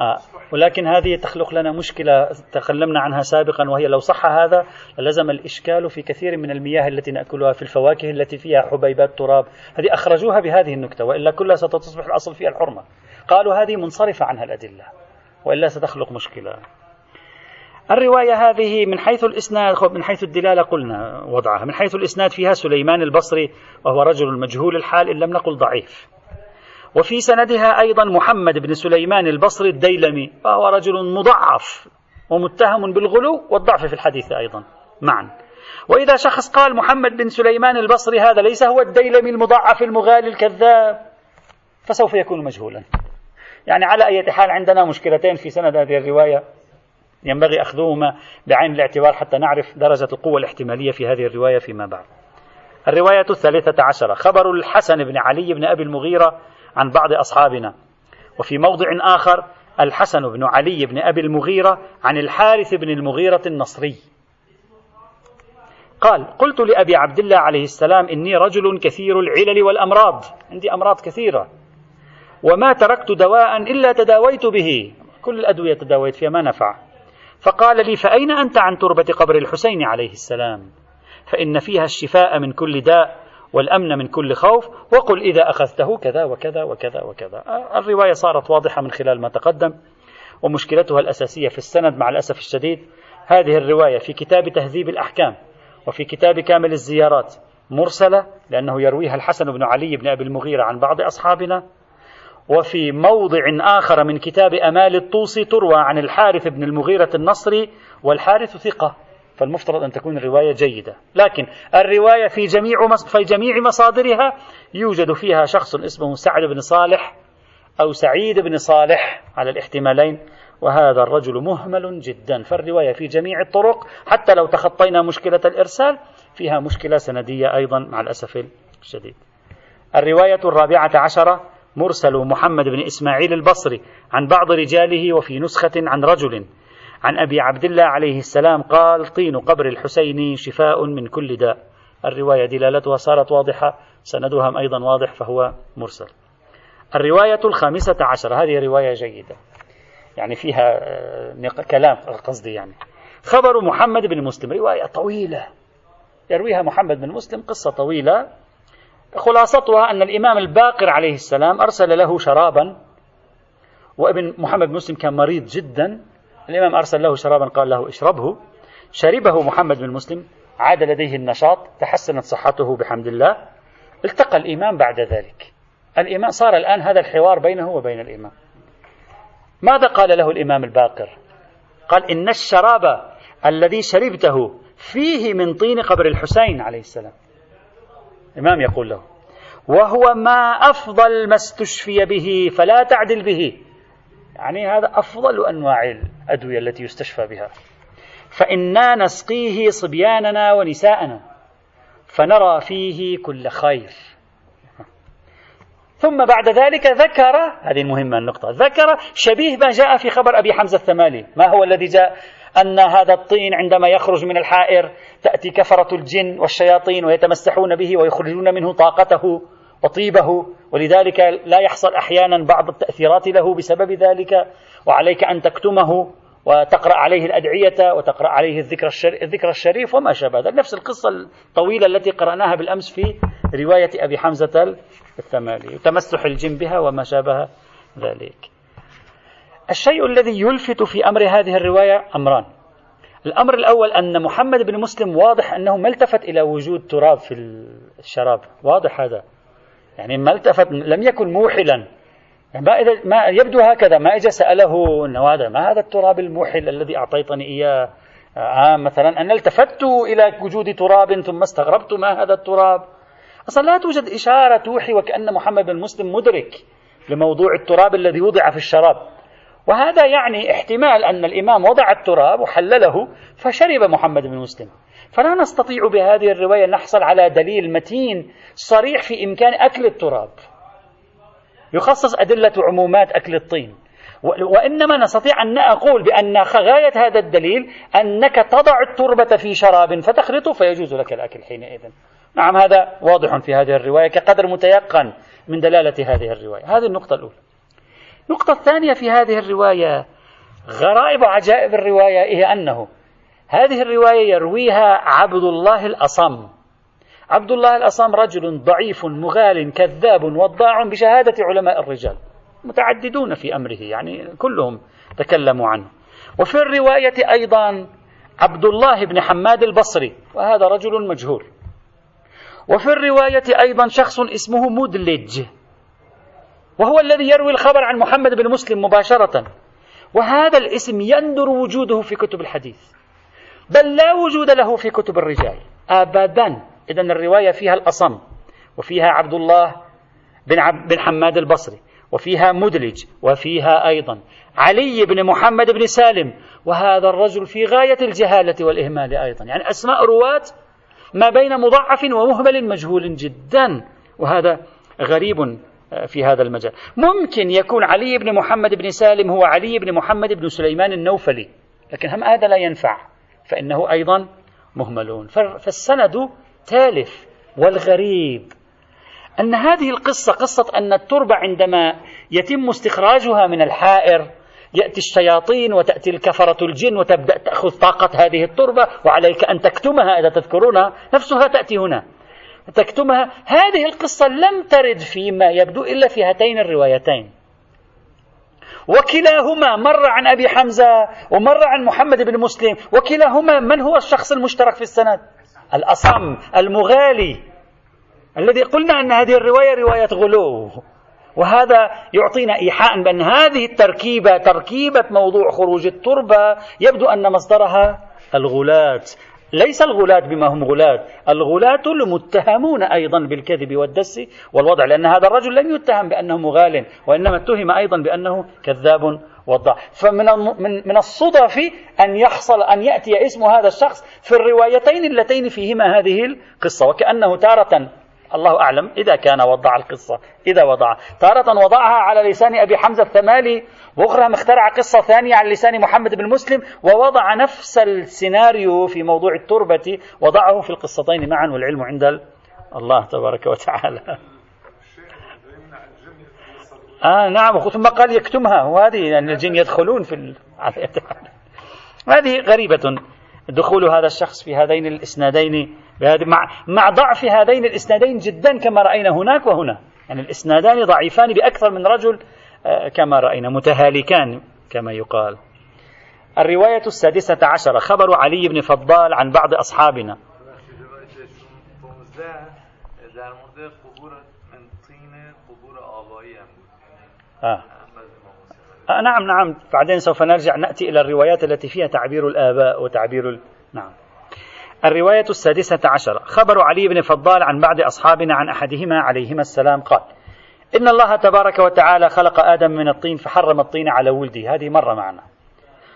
آه. ولكن هذه تخلق لنا مشكلة تكلمنا عنها سابقا وهي لو صح هذا لزم الإشكال في كثير من المياه التي نأكلها في الفواكه التي فيها حبيبات تراب. هذه أخرجوها بهذه النكتة وإلا كلها ستصبح الأصل فيها الحرمة. قالوا هذه منصرفة عنها الأدلة وإلا ستخلق مشكلة. الرواية هذه من حيث الإسناد من حيث الدلالة قلنا وضعها. من حيث الإسناد فيها سليمان البصري وهو رجل مجهول الحال إن لم نقل ضعيف. وفي سندها أيضا محمد بن سليمان البصري الديلمي وهو رجل مضعف ومتهم بالغلو والضعف في الحديث أيضا معا. وإذا شخص قال محمد بن سليمان البصري هذا ليس هو الديلمي المضعف المغالي الكذاب فسوف يكون مجهولا. يعني على أي حال عندنا مشكلتين في سند هذه الرواية ينبغي أخذهما بعين الاعتبار حتى نعرف درجة القوة الاحتمالية في هذه الرواية فيما بعد. الرواية الثالثة عشرة خبر الحسن بن علي بن أبي المغيرة عن بعض أصحابنا. وفي موضع آخر الحسن بن علي بن أبي المغيرة عن الحارث بن المغيرة النصري. قال قلت لأبي عبد الله عليه السلام إني رجل كثير العلل والأمراض. عندي أمراض كثيرة. وما تركت دواء إلا تداويت به. كل الأدوية تداويت فيها ما نفع. فقال لي فأين أنت عن تربة قبر الحسين عليه السلام؟ فإن فيها الشفاء من كل داء والأمن من كل خوف وقل إذا أخذته كذا وكذا وكذا وكذا. الرواية صارت واضحة من خلال ما تقدم ومشكلتها الأساسية في السند مع الأسف الشديد هذه الرواية في كتاب تهذيب الأحكام وفي كتاب كامل الزيارات مرسلة لأنه يرويها الحسن بن علي بن أبي المغيرة عن بعض أصحابنا وفي موضع آخر من كتاب أمال الطوسي تروى عن الحارث بن المغيرة النصري والحارث ثقة. فالمفترض أن تكون الرواية جيدة. لكن الرواية في جميع في جميع مصادرها يوجد فيها شخص اسمه سعد بن صالح أو سعيد بن صالح على الاحتمالين وهذا الرجل مهمل جدا. فالرواية في جميع الطرق حتى لو تخطينا مشكلة الإرسال فيها مشكلة سندية أيضا مع الأسف الشديد. الرواية الرابعة عشرة مرسل محمد بن إسماعيل البصري عن بعض رجاله وفي نسخة عن رجل عن أبي عبد الله عليه السلام قال طين قبر الحسين شفاء من كل داء. الرواية دلالتها صارت واضحة سندها أيضا واضح فهو مرسل. الرواية الخامسة عشر هذه رواية جيدة. يعني فيها آه، كلام قصدي يعني. خبر محمد بن مسلم رواية طويلة. يرويها محمد بن مسلم قصة طويلة. خلاصتها أن الإمام الباقر عليه السلام أرسل له شرابا وابن محمد بن مسلم كان مريض جدا. الإمام أرسل له شرابا قال له اشربه. شربه محمد بن مسلم عاد لديه النشاط تحسنت صحته بحمد الله. التقى الإمام بعد ذلك. الإمام صار الآن هذا الحوار بينه وبين الإمام. ماذا قال له الإمام الباقر؟ قال إن الشراب الذي شربته فيه من طين قبر الحسين عليه السلام. الإمام يقول له وهو ما أفضل ما استشفي به فلا تعدل به. يعني هذا أفضل أنواع الأدوية التي يستشفى بها. فإنا نسقيه صبياننا ونساءنا فنرى فيه كل خير. ثم بعد ذلك ذكر هذه المهمة النقطة ذكر شبيه ما جاء في خبر أبي حمزة الثمالي ما هو الذي جاء؟ أن هذا الطين عندما يخرج من الحائر تأتي كفرة الجن والشياطين ويتمسحون به ويخرجون منه طاقته. وطيبه ولذلك لا يحصل أحيانا بعض التأثيرات له بسبب ذلك وعليك أن تكتمه وتقرأ عليه الأدعية وتقرأ عليه الذكر, الشريف, الذكر الشريف وما شابه ذلك. نفس القصة الطويلة التي قرأناها بالأمس في رواية أبي حمزة الثمالي تمسح الجن بها وما شابه ذلك. الشيء الذي يلفت في أمر هذه الرواية أمران. الأمر الأول أن محمد بن مسلم واضح أنه ما التفت إلى وجود تراب في الشراب. واضح هذا. يعني ما التفت لم يكن موحلا. يعني ما إذا ما يبدو هكذا ما إجا سأله أنه هذا ما هذا التراب الموحل الذي أعطيتني إياه؟ آه مثلا أنا التفت إلى وجود تراب ثم استغربت ما هذا التراب؟ أصلا لا توجد إشارة توحي وكأن محمد بن مسلم مدرك لموضوع التراب الذي وضع في الشراب. وهذا يعني احتمال أن الإمام وضع التراب وحلله فشرب محمد بن مسلم. فلا نستطيع بهذه الرواية أن نحصل على دليل متين صريح في إمكان أكل التراب. يخصص أدلة عمومات أكل الطين. وإنما نستطيع أن نقول بأن غاية هذا الدليل أنك تضع التربة في شراب فتخلطه فيجوز لك الأكل حينئذ. نعم هذا واضح في هذه الرواية كقدر متيقن من دلالة هذه الرواية. هذه النقطة الأولى. النقطة الثانية في هذه الرواية غرائب وعجائب الرواية هي أنه هذه الرواية يرويها عبد الله الأصم. عبد الله الأصم رجل ضعيف مغال كذاب وضاع بشهادة علماء الرجال متعددون في أمره يعني كلهم تكلموا عنه. وفي الرواية أيضا عبد الله بن حماد البصري وهذا رجل مجهول. وفي الرواية أيضا شخص اسمه مدلج وهو الذي يروي الخبر عن محمد بن مسلم مباشرة. وهذا الاسم يندر وجوده في كتب الحديث. بل لا وجود له في كتب الرجال. أبدا إذا الرواية فيها الأصم وفيها عبد الله بن, عب بن حماد البصري وفيها مدلج وفيها أيضا. علي بن محمد بن سالم وهذا الرجل في غاية الجهالة والإهمال أيضا. يعني أسماء رواة ما بين مضعف ومهمل مجهول جدا وهذا غريب في هذا المجال. ممكن يكون علي بن محمد بن سالم هو علي بن محمد بن سليمان النوفلي لكن هم هذا لا ينفع. فإنه أيضا مهملون. فالسند تالف والغريب. أن هذه القصة قصة أن التربة عندما يتم استخراجها من الحائر يأتي الشياطين وتأتي الكفرة الجن وتبدأ تأخذ طاقة هذه التربة وعليك أن تكتمها إذا تذكرونها نفسها تأتي هنا. تكتمها. هذه القصة لم ترد فيما يبدو إلا في هاتين الروايتين. وكلاهما مر عن أبي حمزة ومر عن محمد بن مسلم وكلاهما من هو الشخص المشترك في السند؟ الأصم المغالي الذي قلنا أن هذه الرواية رواية غلو. وهذا يعطينا إيحاء بأن هذه التركيبة تركيبة موضوع خروج التربة يبدو أن مصدرها الغلاة ليس الغلاة بما هم غلاة الغلاة المتهمون أيضا بالكذب والدس والوضع لأن هذا الرجل لم يتهم بأنه مغال وإنما اتهم أيضا بأنه كذاب وضع. فمن من الصدف أن يحصل أن يأتي اسم هذا الشخص في الروايتين اللتين فيهما هذه القصة. وكأنه تارة الله أعلم. إذا كان وضع القصة إذا وضع. تارة وضعها على لسان أبي حمزة الثمالي وأخرى اخترع قصة ثانية على لسان محمد بن مسلم ووضع نفس السيناريو في موضوع التربة وضعه في القصتين معا والعلم عند الله تبارك وتعالى. آه نعم ثم قال يكتمها. وهذه يعني الجن يدخلون في. هذه غريبة. دخول هذا الشخص في هذين الإسنادين مع مع ضعف هذين الإسنادين جدا كما رأينا هناك وهنا. يعني الإسنادان ضعيفان بأكثر من رجل آه، كما رأينا متهالكان كما يقال. الرواية السادسة عشرة خبر علي بن فضال عن بعض أصحابنا. آه. آه نعم نعم. بعدين سوف نرجع نأتي إلى الروايات التي فيها تعبير الآباء وتعبير ال... نعم. الرواية السادسة عشرة. خبر علي بن فضال عن بعض أصحابنا عن أحدهما عليهما السلام قال إن الله تبارك وتعالى خلق آدم من الطين فحرم الطين على ولده. هذه مرة معنا.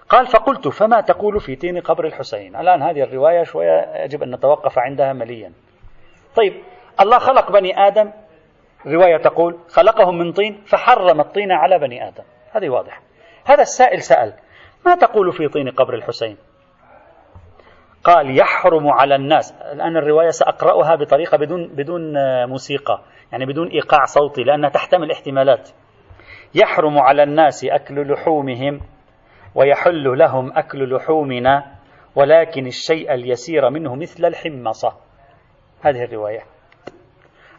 قال فقلت فما تقول في طين قبر الحسين؟ الآن هذه الرواية شوية يجب أن نتوقف عندها مليا. طيب الله خلق بني آدم. رواية تقول خلقهم من طين فحرم الطين على بني آدم. هذه واضحة. هذا السائل سأل ما تقول في طين قبر الحسين؟ قال يحرم على الناس. الآن الرواية سأقرأها بطريقة بدون بدون موسيقى. يعني بدون إيقاع صوتي لأنها تحتمل احتمالات. يحرم على الناس أكل لحومهم ويحل لهم أكل لحومنا ولكن الشيء اليسير منه مثل الحمصة هذه الرواية.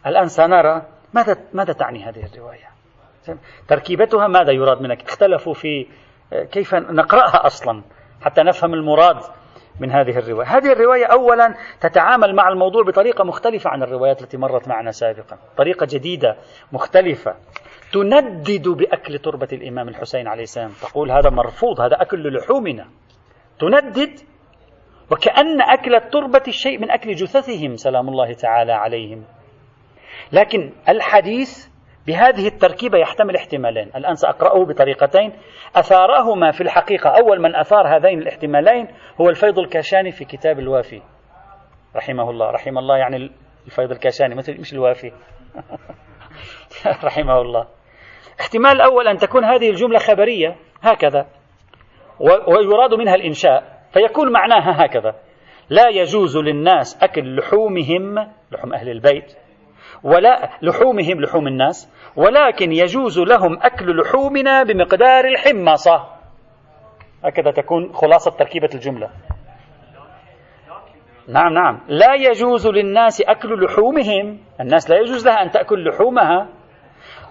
الآن سنرى ماذا ماذا تعني هذه الرواية؟ تركيبتها ماذا يراد منك؟ اختلفوا في كيف نقرأها أصلا؟ حتى نفهم المراد من هذه الرواية. هذه الرواية أولا تتعامل مع الموضوع بطريقة مختلفة عن الروايات التي مرت معنا سابقا. طريقة جديدة مختلفة. تندد بأكل تربة الإمام الحسين عليه السلام. تقول هذا مرفوض هذا أكل لحومنا. تندد وكأن أكل التربة شيء من أكل جثثهم سلام الله تعالى عليهم. لكن الحديث بهذه التركيبة يحتمل احتمالين. الآن سأقرأه بطريقتين. أثارهما في الحقيقة أول من أثار هذين الاحتمالين هو الفيض الكاشاني في كتاب الوافي. رحمه الله. رحم الله يعني الفيض الكاشاني مثل مش الوافي. رحمه الله. احتمال الأول أن تكون هذه الجملة خبرية. هكذا. ويراد منها الإنشاء. فيكون معناها هكذا. لا يجوز للناس أكل لحومهم لحوم أهل البيت ولا لحومهم لحوم الناس ولكن يجوز لهم أكل لحومنا بمقدار الحمصة هكذا تكون خلاصة تركيبة الجملة. نعم نعم. لا يجوز للناس أكل لحومهم. الناس لا يجوز لها أن تأكل لحومها.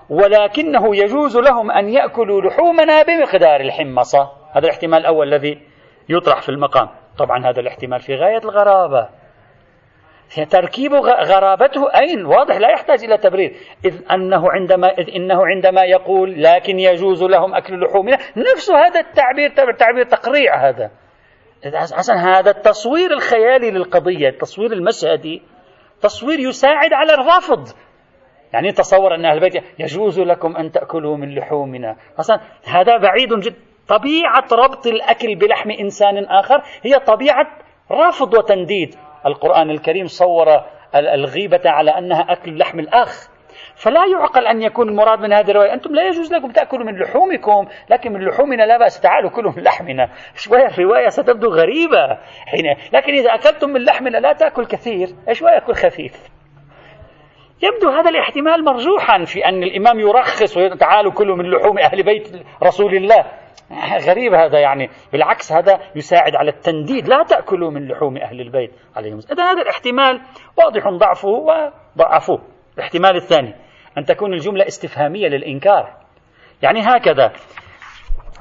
ولكنه يجوز لهم أن يأكلوا لحومنا بمقدار الحمصة هذا الاحتمال الأول الذي يطرح في المقام. طبعا هذا الاحتمال في غاية الغرابة. تركيب غرابته أين؟ واضح لا يحتاج إلى تبرير. إذ أنه عندما إذ إنه عندما يقول لكن يجوز لهم أكل لحومنا نفس هذا التعبير تعبير تقريع هذا. حسن هذا التصوير الخيالي للقضية التصوير المشهدي تصوير يساعد على الرفض. يعني تصور أن أهل البيت يجوز لكم أن تأكلوا من لحومنا. أصلا هذا بعيد جدا طبيعة ربط الأكل بلحم إنسان آخر هي طبيعة رفض وتنديد. القرآن الكريم صور الغيبة على أنها أكل لحم الأخ. فلا يعقل أن يكون المراد من هذه الرواية. أنتم لا يجوز لكم تأكلوا من لحومكم لكن من لحومنا لا بأس تعالوا كلوا من لحمنا. شوية الرواية؟ ستبدو غريبة. حين لكن إذا أكلتم من لحمنا لا تأكل كثير. شوية يأكل خفيف؟ يبدو هذا الاحتمال مرجوحا في أن الإمام يرخص تعالوا كلوا من لحوم أهل بيت رسول الله. غريب هذا يعني. بالعكس هذا يساعد على التنديد. لا تأكلوا من لحوم أهل البيت عليهم إذا هذا الاحتمال واضح ضعفه وضعفوه. الاحتمال الثاني أن تكون الجملة استفهامية للإنكار. يعني هكذا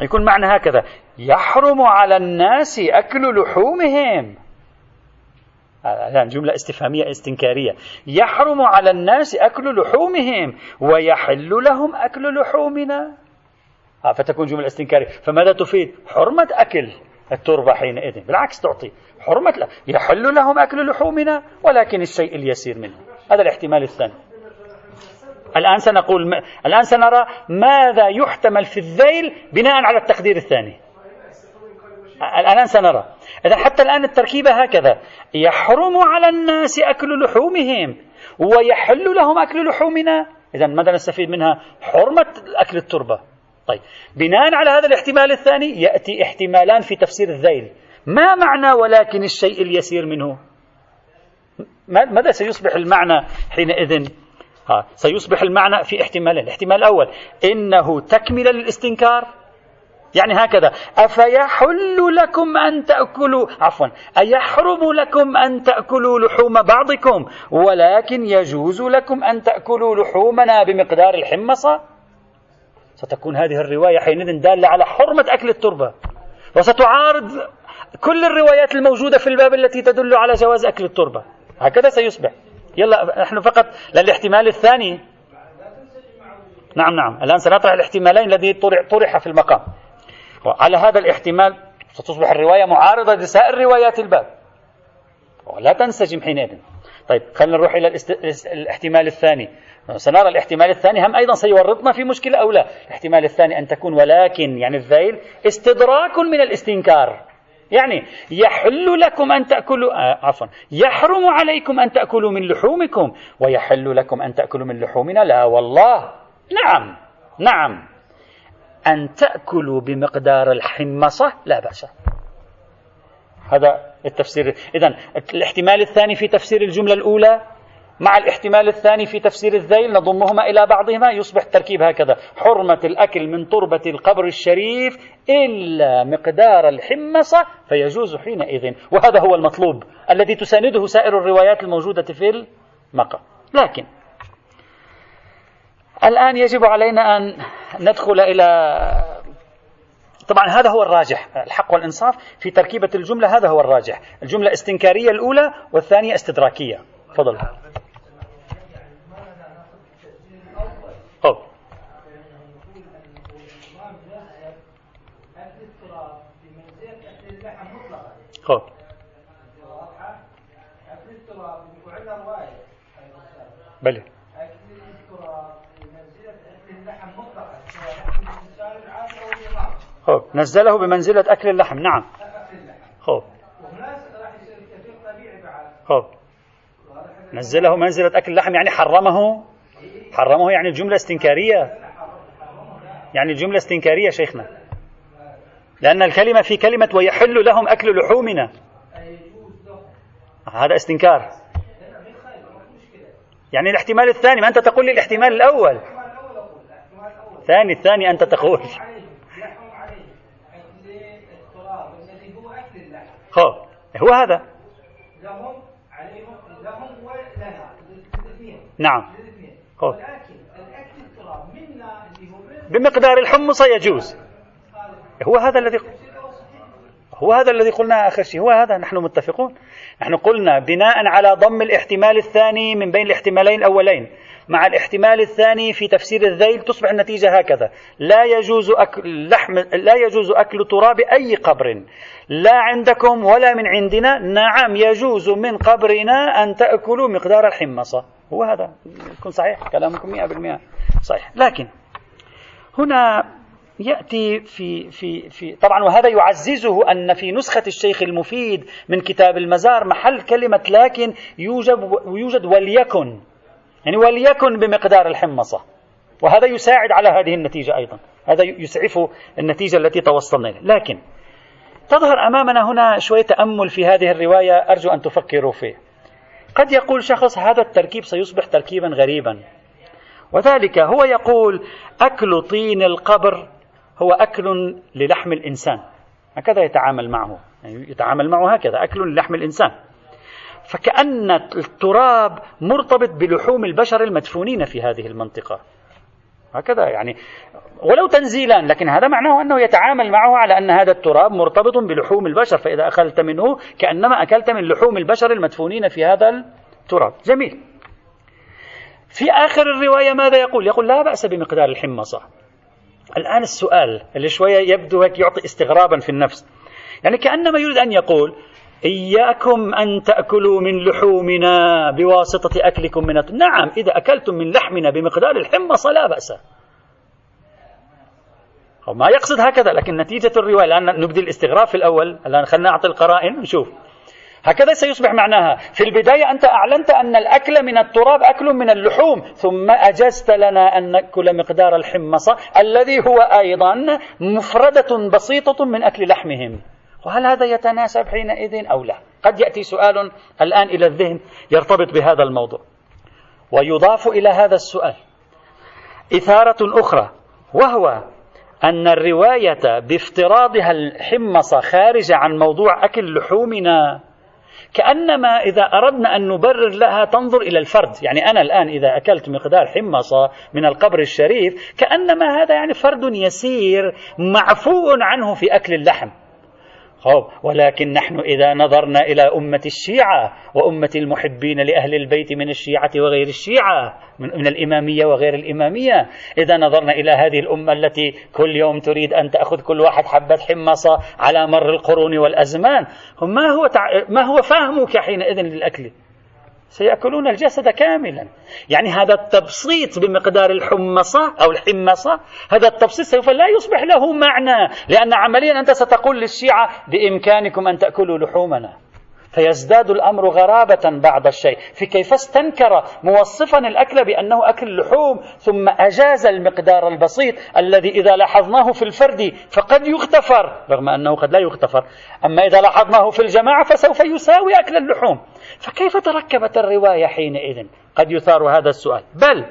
يكون معنى هكذا. يحرم على الناس أكل لحومهم. الآن جملة استفهامية استنكارية. يحرم على الناس أكل لحومهم ويحل لهم أكل لحومنا. فتكون جملة استنكارية. فماذا تفيد؟ حرمة أكل التربة حينئذ. بالعكس تعطي. حرمة لا. يحل لهم أكل لحومنا ولكن الشيء اليسير منه. هذا الاحتمال الثاني. الآن سنقول الآن سنرى ماذا يحتمل في الذيل بناء على التقدير الثاني. الآن سنرى. إذا حتى الآن التركيبة هكذا. يحرم على الناس أكل لحومهم ويحل لهم أكل لحومنا. إذا ماذا نستفيد منها؟ حرمة أكل التربة. طيب. بناء على هذا الاحتمال الثاني يأتي احتمالان في تفسير الذيل. ما معنى ولكن الشيء اليسير منه؟ ماذا سيصبح المعنى حينئذ؟ ها سيصبح المعنى في احتمالين. الاحتمال الأول إنه تكملة للاستنكار؟ يعني هكذا أفيحل لكم أن تأكلوا؟ عفوا أيحرم لكم أن تأكلوا لحوم بعضكم ولكن يجوز لكم أن تأكلوا لحومنا بمقدار الحمصة؟ ستكون هذه الرواية حينئذ دالة على حرمة أكل التربة. وستعارض كل الروايات الموجودة في الباب التي تدل على جواز أكل التربة. هكذا سيصبح. يلا نحن فقط للاحتمال الثاني. نعم نعم. الآن سنطرح الاحتمالين الذي طرح في المقام. على هذا الاحتمال ستصبح الرواية معارضة لسائر روايات الباب. ولا تنسجم حينئذ. طيب خلينا نروح إلى الاحتمال الثاني. سنرى الاحتمال الثاني. هم أيضا سيورطنا في مشكلة أو لا. الاحتمال الثاني أن تكون ولكن يعني الذيل استدراك من الاستنكار. يعني يحل لكم أن تأكلوا آه عفوا يحرم عليكم أن تأكلوا من لحومكم ويحل لكم أن تأكلوا من لحومنا. لا والله. نعم. نعم. أن تأكلوا بمقدار الحمصة لا بأس. هذا التفسير. إذا الاحتمال الثاني في تفسير الجملة الأولى مع الاحتمال الثاني في تفسير الذيل نضمهما إلى بعضهما يصبح التركيب هكذا حرمة الأكل من تربة القبر الشريف إلا مقدار الحمصة فيجوز حينئذ. وهذا هو المطلوب الذي تسانده سائر الروايات الموجودة في المقام. لكن الآن يجب علينا أن ندخل إلى طبعا هذا هو الراجح الحق والإنصاف في تركيبة الجملة هذا هو الراجح. الجملة استنكارية الأولى والثانية استدراكية. تفضل. قال. بلى. خب نزله بمنزلة أكل اللحم. نعم. خب. خب. نزله منزلة أكل اللحم يعني حرمه؟ حرمه يعني الجملة استنكارية. يعني الجملة استنكارية شيخنا. لأن الكلمة في كلمة ويحل لهم أكل لحومنا. هذا استنكار. يعني الاحتمال الثاني ما أنت تقول لي الاحتمال الأول. ثاني الثاني أنت تقول. خب هو هذا. لهم عليهم لهم ولنا نعم بمقدار الحمص يجوز. هو هذا الذي هو هذا الذي قلنا آخر شيء. هو هذا نحن متفقون. نحن قلنا بناء على ضم الاحتمال الثاني من بين الاحتمالين الأولين. مع الاحتمال الثاني في تفسير الذيل تصبح النتيجة هكذا. لا يجوز أكل لحم لا يجوز أكل تراب أي قبر. لا عندكم ولا من عندنا. نعم يجوز من قبرنا أن تأكلوا مقدار الحمصة هو هذا. يكون صحيح كلامكم 100% صحيح. لكن هنا يأتي في في في طبعا وهذا يعززه أن في نسخة الشيخ المفيد من كتاب المزار محل كلمة لكن يوجد يوجد وليكن يعني وليكن بمقدار الحمصة. وهذا يساعد على هذه النتيجة أيضا. هذا يسعف النتيجة التي توصلنا إليها. لكن تظهر أمامنا هنا شوية تأمل في هذه الرواية أرجو أن تفكروا فيه. قد يقول شخص هذا التركيب سيصبح تركيبا غريبا. وذلك هو يقول أكل طين القبر هو أكل للحم الإنسان. هكذا يتعامل معه. يعني يتعامل معه هكذا أكل للحم الإنسان. فكأن التراب مرتبط بلحوم البشر المدفونين في هذه المنطقة. هكذا يعني ولو تنزيلا لكن هذا معناه أنه يتعامل معه على أن هذا التراب مرتبط بلحوم البشر. فإذا أكلت منه كأنما أكلت من لحوم البشر المدفونين في هذا التراب. جميل. في آخر الرواية ماذا يقول؟ يقول لا بأس بمقدار الحمصة. الآن السؤال اللي شوية يبدو هيك يعطي استغرابا في النفس. يعني كأنما يريد أن يقول إياكم أن تأكلوا من لحومنا بواسطة أكلكم من نعم إذا أكلتم من لحمنا بمقدار الحمصة لا بأس. ما يقصد هكذا لكن نتيجة الرواية الآن نبدي الاستغراب في الأول. الآن خلينا نعطي القرائن نشوف هكذا سيصبح معناها. في البداية أنت أعلنت أن الأكل من التراب أكل من اللحوم. ثم أجزت لنا أن نأكل مقدار الحمصة الذي هو أيضا مفردة بسيطة من أكل لحمهم. وهل هذا يتناسب حينئذ أو لا؟ قد يأتي سؤال الآن إلى الذهن يرتبط بهذا الموضوع. ويضاف إلى هذا السؤال إثارة أخرى وهو أن الرواية بافتراضها الحمصة خارجة عن موضوع أكل لحومنا. كأنما إذا أردنا أن نبرر لها تنظر إلى الفرد. يعني أنا الآن إذا أكلت مقدار حمصة من القبر الشريف كأنما هذا يعني فرد يسير معفو عنه في أكل اللحم. خب ولكن نحن إذا نظرنا إلى أمة الشيعة وأمة المحبين لأهل البيت من الشيعة وغير الشيعة من الإمامية وغير الإمامية. إذا نظرنا إلى هذه الأمة التي كل يوم تريد أن تأخذ كل واحد حبة حمصة على مر القرون والأزمان. ما هو, تع... ما هو فهمك حينئذ للأكل؟ سيأكلون الجسد كاملا. يعني هذا التبسيط بمقدار الحمصة أو الحمصة هذا التبسيط سوف لا يصبح له معنى لأن عمليا أنت ستقول للشيعة بإمكانكم أن تأكلوا لحومنا. فيزداد الأمر غرابة بعض الشيء. في كيف استنكر موصفا الأكل بأنه أكل لحوم ثم أجاز المقدار البسيط الذي إذا لاحظناه في الفرد فقد يغتفر رغم أنه قد لا يغتفر. أما إذا لاحظناه في الجماعة فسوف يساوي أكل اللحوم. فكيف تركبت الرواية حينئذ؟ قد يثار هذا السؤال. بل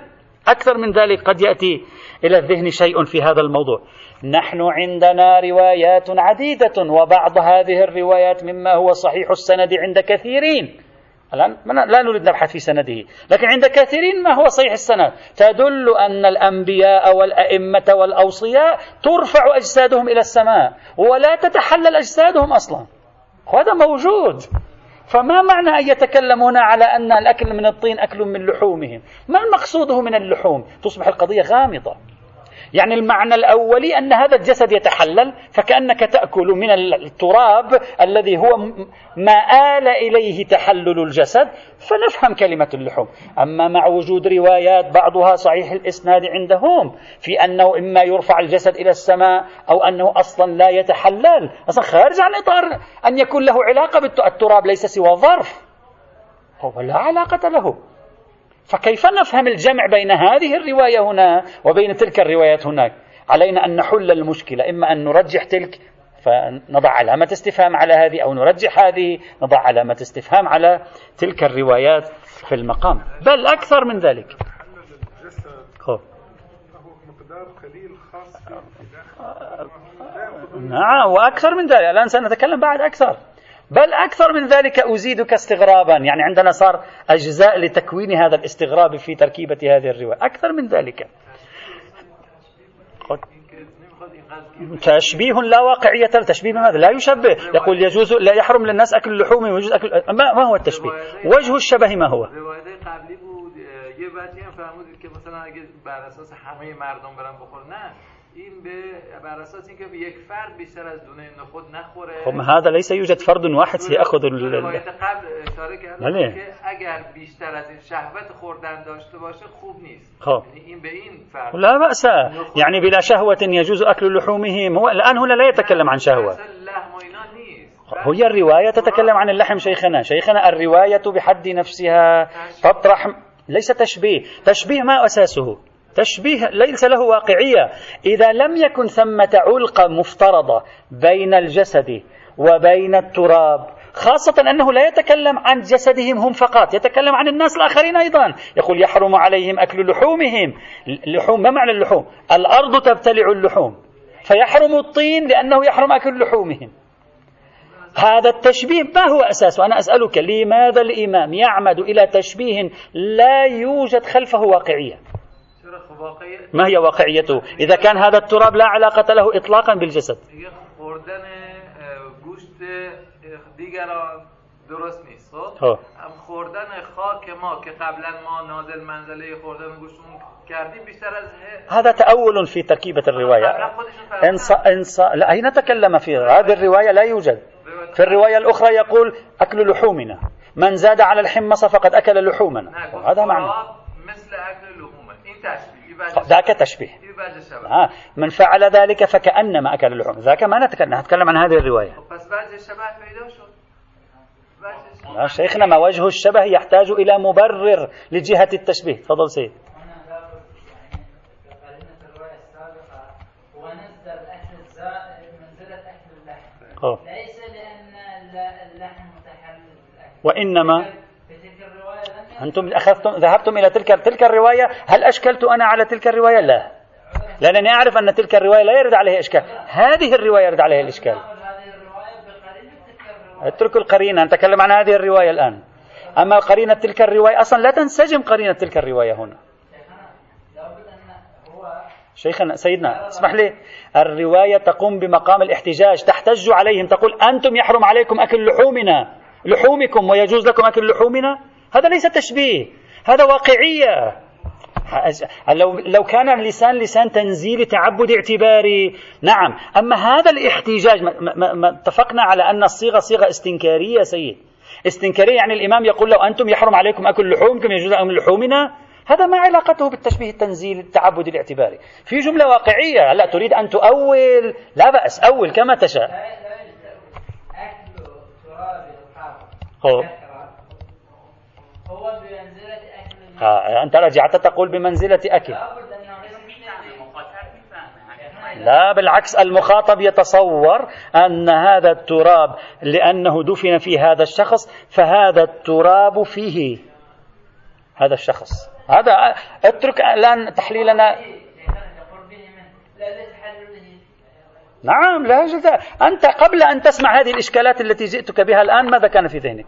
أكثر من ذلك قد يأتي إلى الذهن شيء في هذا الموضوع. نحن عندنا روايات عديدة وبعض هذه الروايات مما هو صحيح السند عند كثيرين. الآن لا نريد نبحث في سنده لكن عند كثيرين ما هو صحيح السند. تدل أن الأنبياء والأئمة والأوصياء ترفع أجسادهم إلى السماء ولا تتحلل أجسادهم أصلا. وهذا موجود. فما معنى أن يتكلمون على أن الأكل من الطين أكل من لحومهم؟ ما المقصوده من اللحوم؟ تصبح القضية غامضة. يعني المعنى الأولي أن هذا الجسد يتحلل فكأنك تأكل من التراب الذي هو ما آل إليه تحلل الجسد فنفهم كلمة اللحوم. أما مع وجود روايات بعضها صحيح الإسناد عندهم في أنه إما يرفع الجسد إلى السماء أو أنه أصلا لا يتحلل. أصلا خارج عن إطار أن يكون له علاقة بالتراب ليس سوى ظرف. هو لا علاقة له. فكيف نفهم الجمع بين هذه الرواية هنا وبين تلك الروايات هناك؟ علينا أن نحل المشكلة إما أن نرجح تلك فنضع علامة استفهام على هذه أو نرجح هذه نضع علامة استفهام على تلك الروايات في المقام. بل أكثر من ذلك. نعم وأكثر من ذلك. الآن سنتكلم بعد أكثر. بل أكثر من ذلك أزيدك استغرابا. يعني عندنا صار أجزاء لتكوين هذا الاستغراب في تركيبة هذه الرواية. أكثر من ذلك. تشبيه لا واقعية. تشبيه ماذا؟ لا يشبه. يقول يجوز لا يحرم للناس أكل اللحوم ويجوز أكل ما, ما هو التشبيه؟ وجه الشبه ما هو؟ این به بر أساس اینکه یک فرد بیشتر از دونه نخود نخوره. خب هذا ليس يوجد فرد واحد سيأخذ روایت قبل اشاره کردم که اگر بیشتر از این شهوت خوردن داشته باشه خوب نیست. خب. این به این فرد. لا بأس. يعني بلا شهوة يجوز أكل لحومهم هو الآن هنا لا يتكلم عن شهوة. هي الرواية تتكلم عن اللحم شيخنا. شيخنا الرواية بحد نفسها. تطرح ليس تشبيه. تشبيه ما أساسه؟ تشبيه ليس له واقعية. إذا لم يكن ثمة علقة مفترضة بين الجسد وبين التراب خاصة أنه لا يتكلم عن جسدهم هم فقط يتكلم عن الناس الآخرين أيضا. يقول يحرم عليهم أكل لحومهم. لحوم ما معنى اللحوم؟ الأرض تبتلع اللحوم. فيحرم الطين لأنه يحرم أكل لحومهم. هذا التشبيه ما هو أساسه أنا أسألك لماذا الإمام يعمد إلى تشبيه لا يوجد خلفه واقعية ما هي واقعيته؟ إذا كان هذا التراب لا علاقة له إطلاقا بالجسد. درست نیست خب؟ خوردن خاک ما که قبلا ما نازل منزله خوردن کردیم بیشتر از هذا تأول في تركيبة الرواية. انص... انص... لا أين تكلم في هذه الرواية لا يوجد. في الرواية الأخرى يقول أكل لحومنا. من زاد على الحمصة فقد أكل لحومنا. هذا معنى مثل أكل اللحوم این تشبيه ذاك تشبيه. آه من فعل ذلك فكأنما أكل اللحوم. ذاك ما نتكلم نتكلم عن هذه الرواية. لا شيخنا ما وجه الشبه يحتاج إلى مبرر لجهة التشبيه. تفضل سيد. ليس لأن اللحم متحلل. وإنما أنتم أخذتم ذهبتم إلى تلك تلك الرواية هل أشكلت أنا على تلك الرواية؟ لا. لأنني أعرف أن تلك الرواية لا يرد عليها إشكال. هذه الرواية يرد عليها الإشكال. اتركوا القرينة نتكلم عن هذه الرواية الآن. أما قرينة تلك الرواية أصلا لا تنسجم قرينة تلك الرواية هنا. شيخنا سيدنا اسمح لي. الرواية تقوم بمقام الاحتجاج تحتج عليهم تقول أنتم يحرم عليكم أكل لحومنا. لحومكم ويجوز لكم أكل لحومنا؟ هذا ليس تشبيه هذا واقعية. لو لو كان اللسان لسان تنزيل تعبد اعتباري. نعم. أما هذا الاحتجاج ما, ما, ما اتفقنا على أن الصيغة صيغة استنكارية سيد. استنكارية يعني الإمام يقول لو أنتم يحرم عليكم أكل لحومكم يجوز لكم لحومنا. هذا ما علاقته بالتشبيه التنزيل التعبد الاعتباري. في جملة واقعية. لا تريد أن تؤول. لا بأس أول كما تشاء. هو. هو بمنزلة أكل آه أنت رجعت تقول بمنزلة أكل لا بالعكس المخاطب يتصور أن هذا التراب لأنه دفن في هذا الشخص فهذا التراب فيه هذا الشخص هذا اترك الآن تحليلنا نعم لا جزاء أنت قبل أن تسمع هذه الإشكالات التي جئتك بها الآن ماذا كان في ذهنك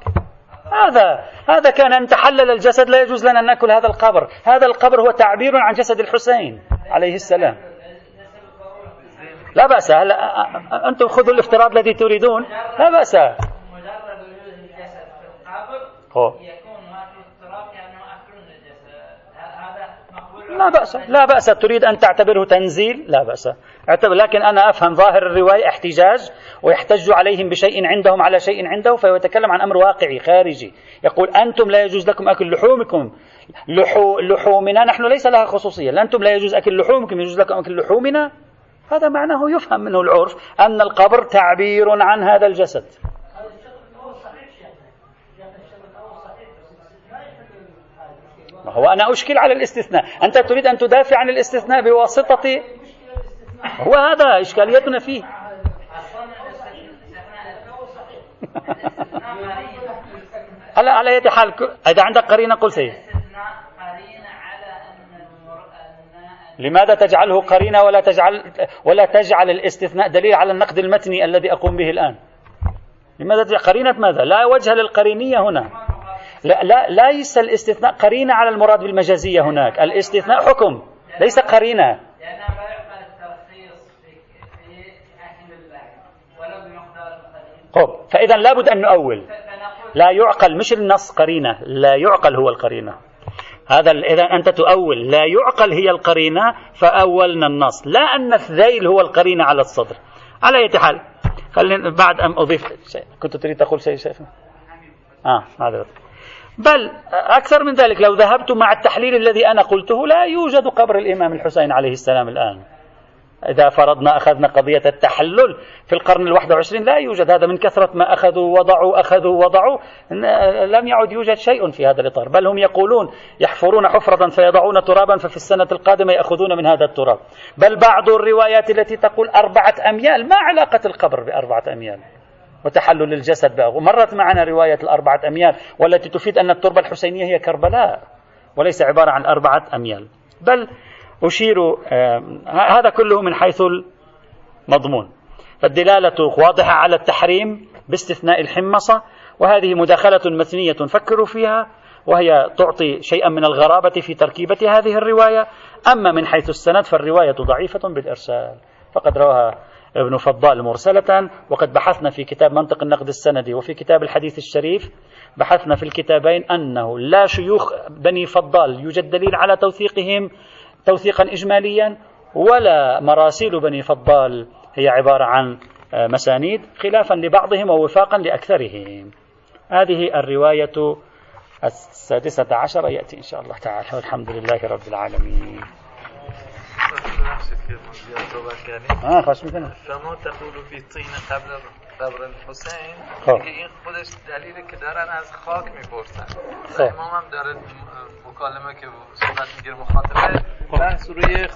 هذا هذا كان أن تحلل الجسد لا يجوز لنا أن نأكل هذا القبر. هذا القبر هو تعبير عن جسد الحسين عليه السلام. لا بأس هلا أنتم خذوا الافتراض الذي تريدون؟ لا بأس. لا بأس لا بأس. تريد أن تعتبره تنزيل؟ لا بأس. لكن أنا أفهم ظاهر الرواية احتجاج ويحتج عليهم بشيء عندهم على شيء عنده فهو يتكلم عن أمر واقعي خارجي. يقول أنتم لا يجوز لكم أكل لحومكم. لحو لحومنا نحن ليس لها خصوصية. أنتم لا يجوز أكل لحومكم يجوز لكم أكل لحومنا. هذا معناه يفهم منه العرف أن القبر تعبير عن هذا الجسد. هو أنا أشكل على الاستثناء. أنت تريد أن تدافع عن الاستثناء بواسطة هو هذا إشكاليتنا فيه. على على يد حال إذا عندك قرينة قل سيد. لماذا تجعله قرينة ولا تجعل ولا تجعل الاستثناء دليل على النقد المتني الذي أقوم به الآن؟ لماذا تجعل قرينة ماذا؟ لا وجه للقرينية هنا. لا, لا ليس الاستثناء قرينة على المراد بالمجازية هناك. الاستثناء حكم ليس قرينة. طب فإذا لابد أن نؤول. لا يعقل مش النص قرينة لا يعقل هو القرينة. هذا إذا أنت تؤول لا يعقل هي القرينة فأولنا النص. لا أن الذيل هو القرينة على الصدر. على أي حال خلينا بعد أن أضيف شيء. كنت تريد تقول شيء شيء آه معذرة بل أكثر من ذلك لو ذهبت مع التحليل الذي أنا قلته لا يوجد قبر الإمام الحسين عليه السلام الآن. إذا فرضنا أخذنا قضية التحلل في القرن الواحد وعشرين لا يوجد هذا من كثرة ما أخذوا وضعوا أخذوا وضعوا لم يعد يوجد شيء في هذا الإطار بل هم يقولون يحفرون حفرة فيضعون ترابا ففي السنة القادمة يأخذون من هذا التراب. بل بعض الروايات التي تقول أربعة أميال ما علاقة القبر بأربعة أميال؟ وتحلل الجسد بقى ومرت معنا رواية الأربعة أميال والتي تفيد أن التربة الحسينية هي كربلاء وليس عبارة عن أربعة أميال. بل أشير هذا كله من حيث المضمون. فالدلالة واضحة على التحريم باستثناء الحمصة وهذه مداخلة مثنية فكروا فيها وهي تعطي شيئا من الغرابة في تركيبة هذه الرواية. أما من حيث السند فالرواية ضعيفة بالإرسال. فقد رواها ابن فضال مرسلة وقد بحثنا في كتاب منطق النقد السندي وفي كتاب الحديث الشريف. بحثنا في الكتابين أنه لا شيوخ بني فضال يوجد دليل على توثيقهم توثيقا إجماليا ولا مراسيل بني فضال هي عبارة عن آه، مسانيد خلافا لبعضهم ووفاقا لأكثرهم. هذه الرواية السادسة عشر يأتي إن شاء الله تعالى. والحمد لله رب العالمين. آه میکنم شما تقول فی طین قبل قبر الحسین خب. این خودش دلیلی که دارن از خاک می‌پرسن خب. امام هم داره مکالمه که صحبت می‌گیره مخاطبه بحث روی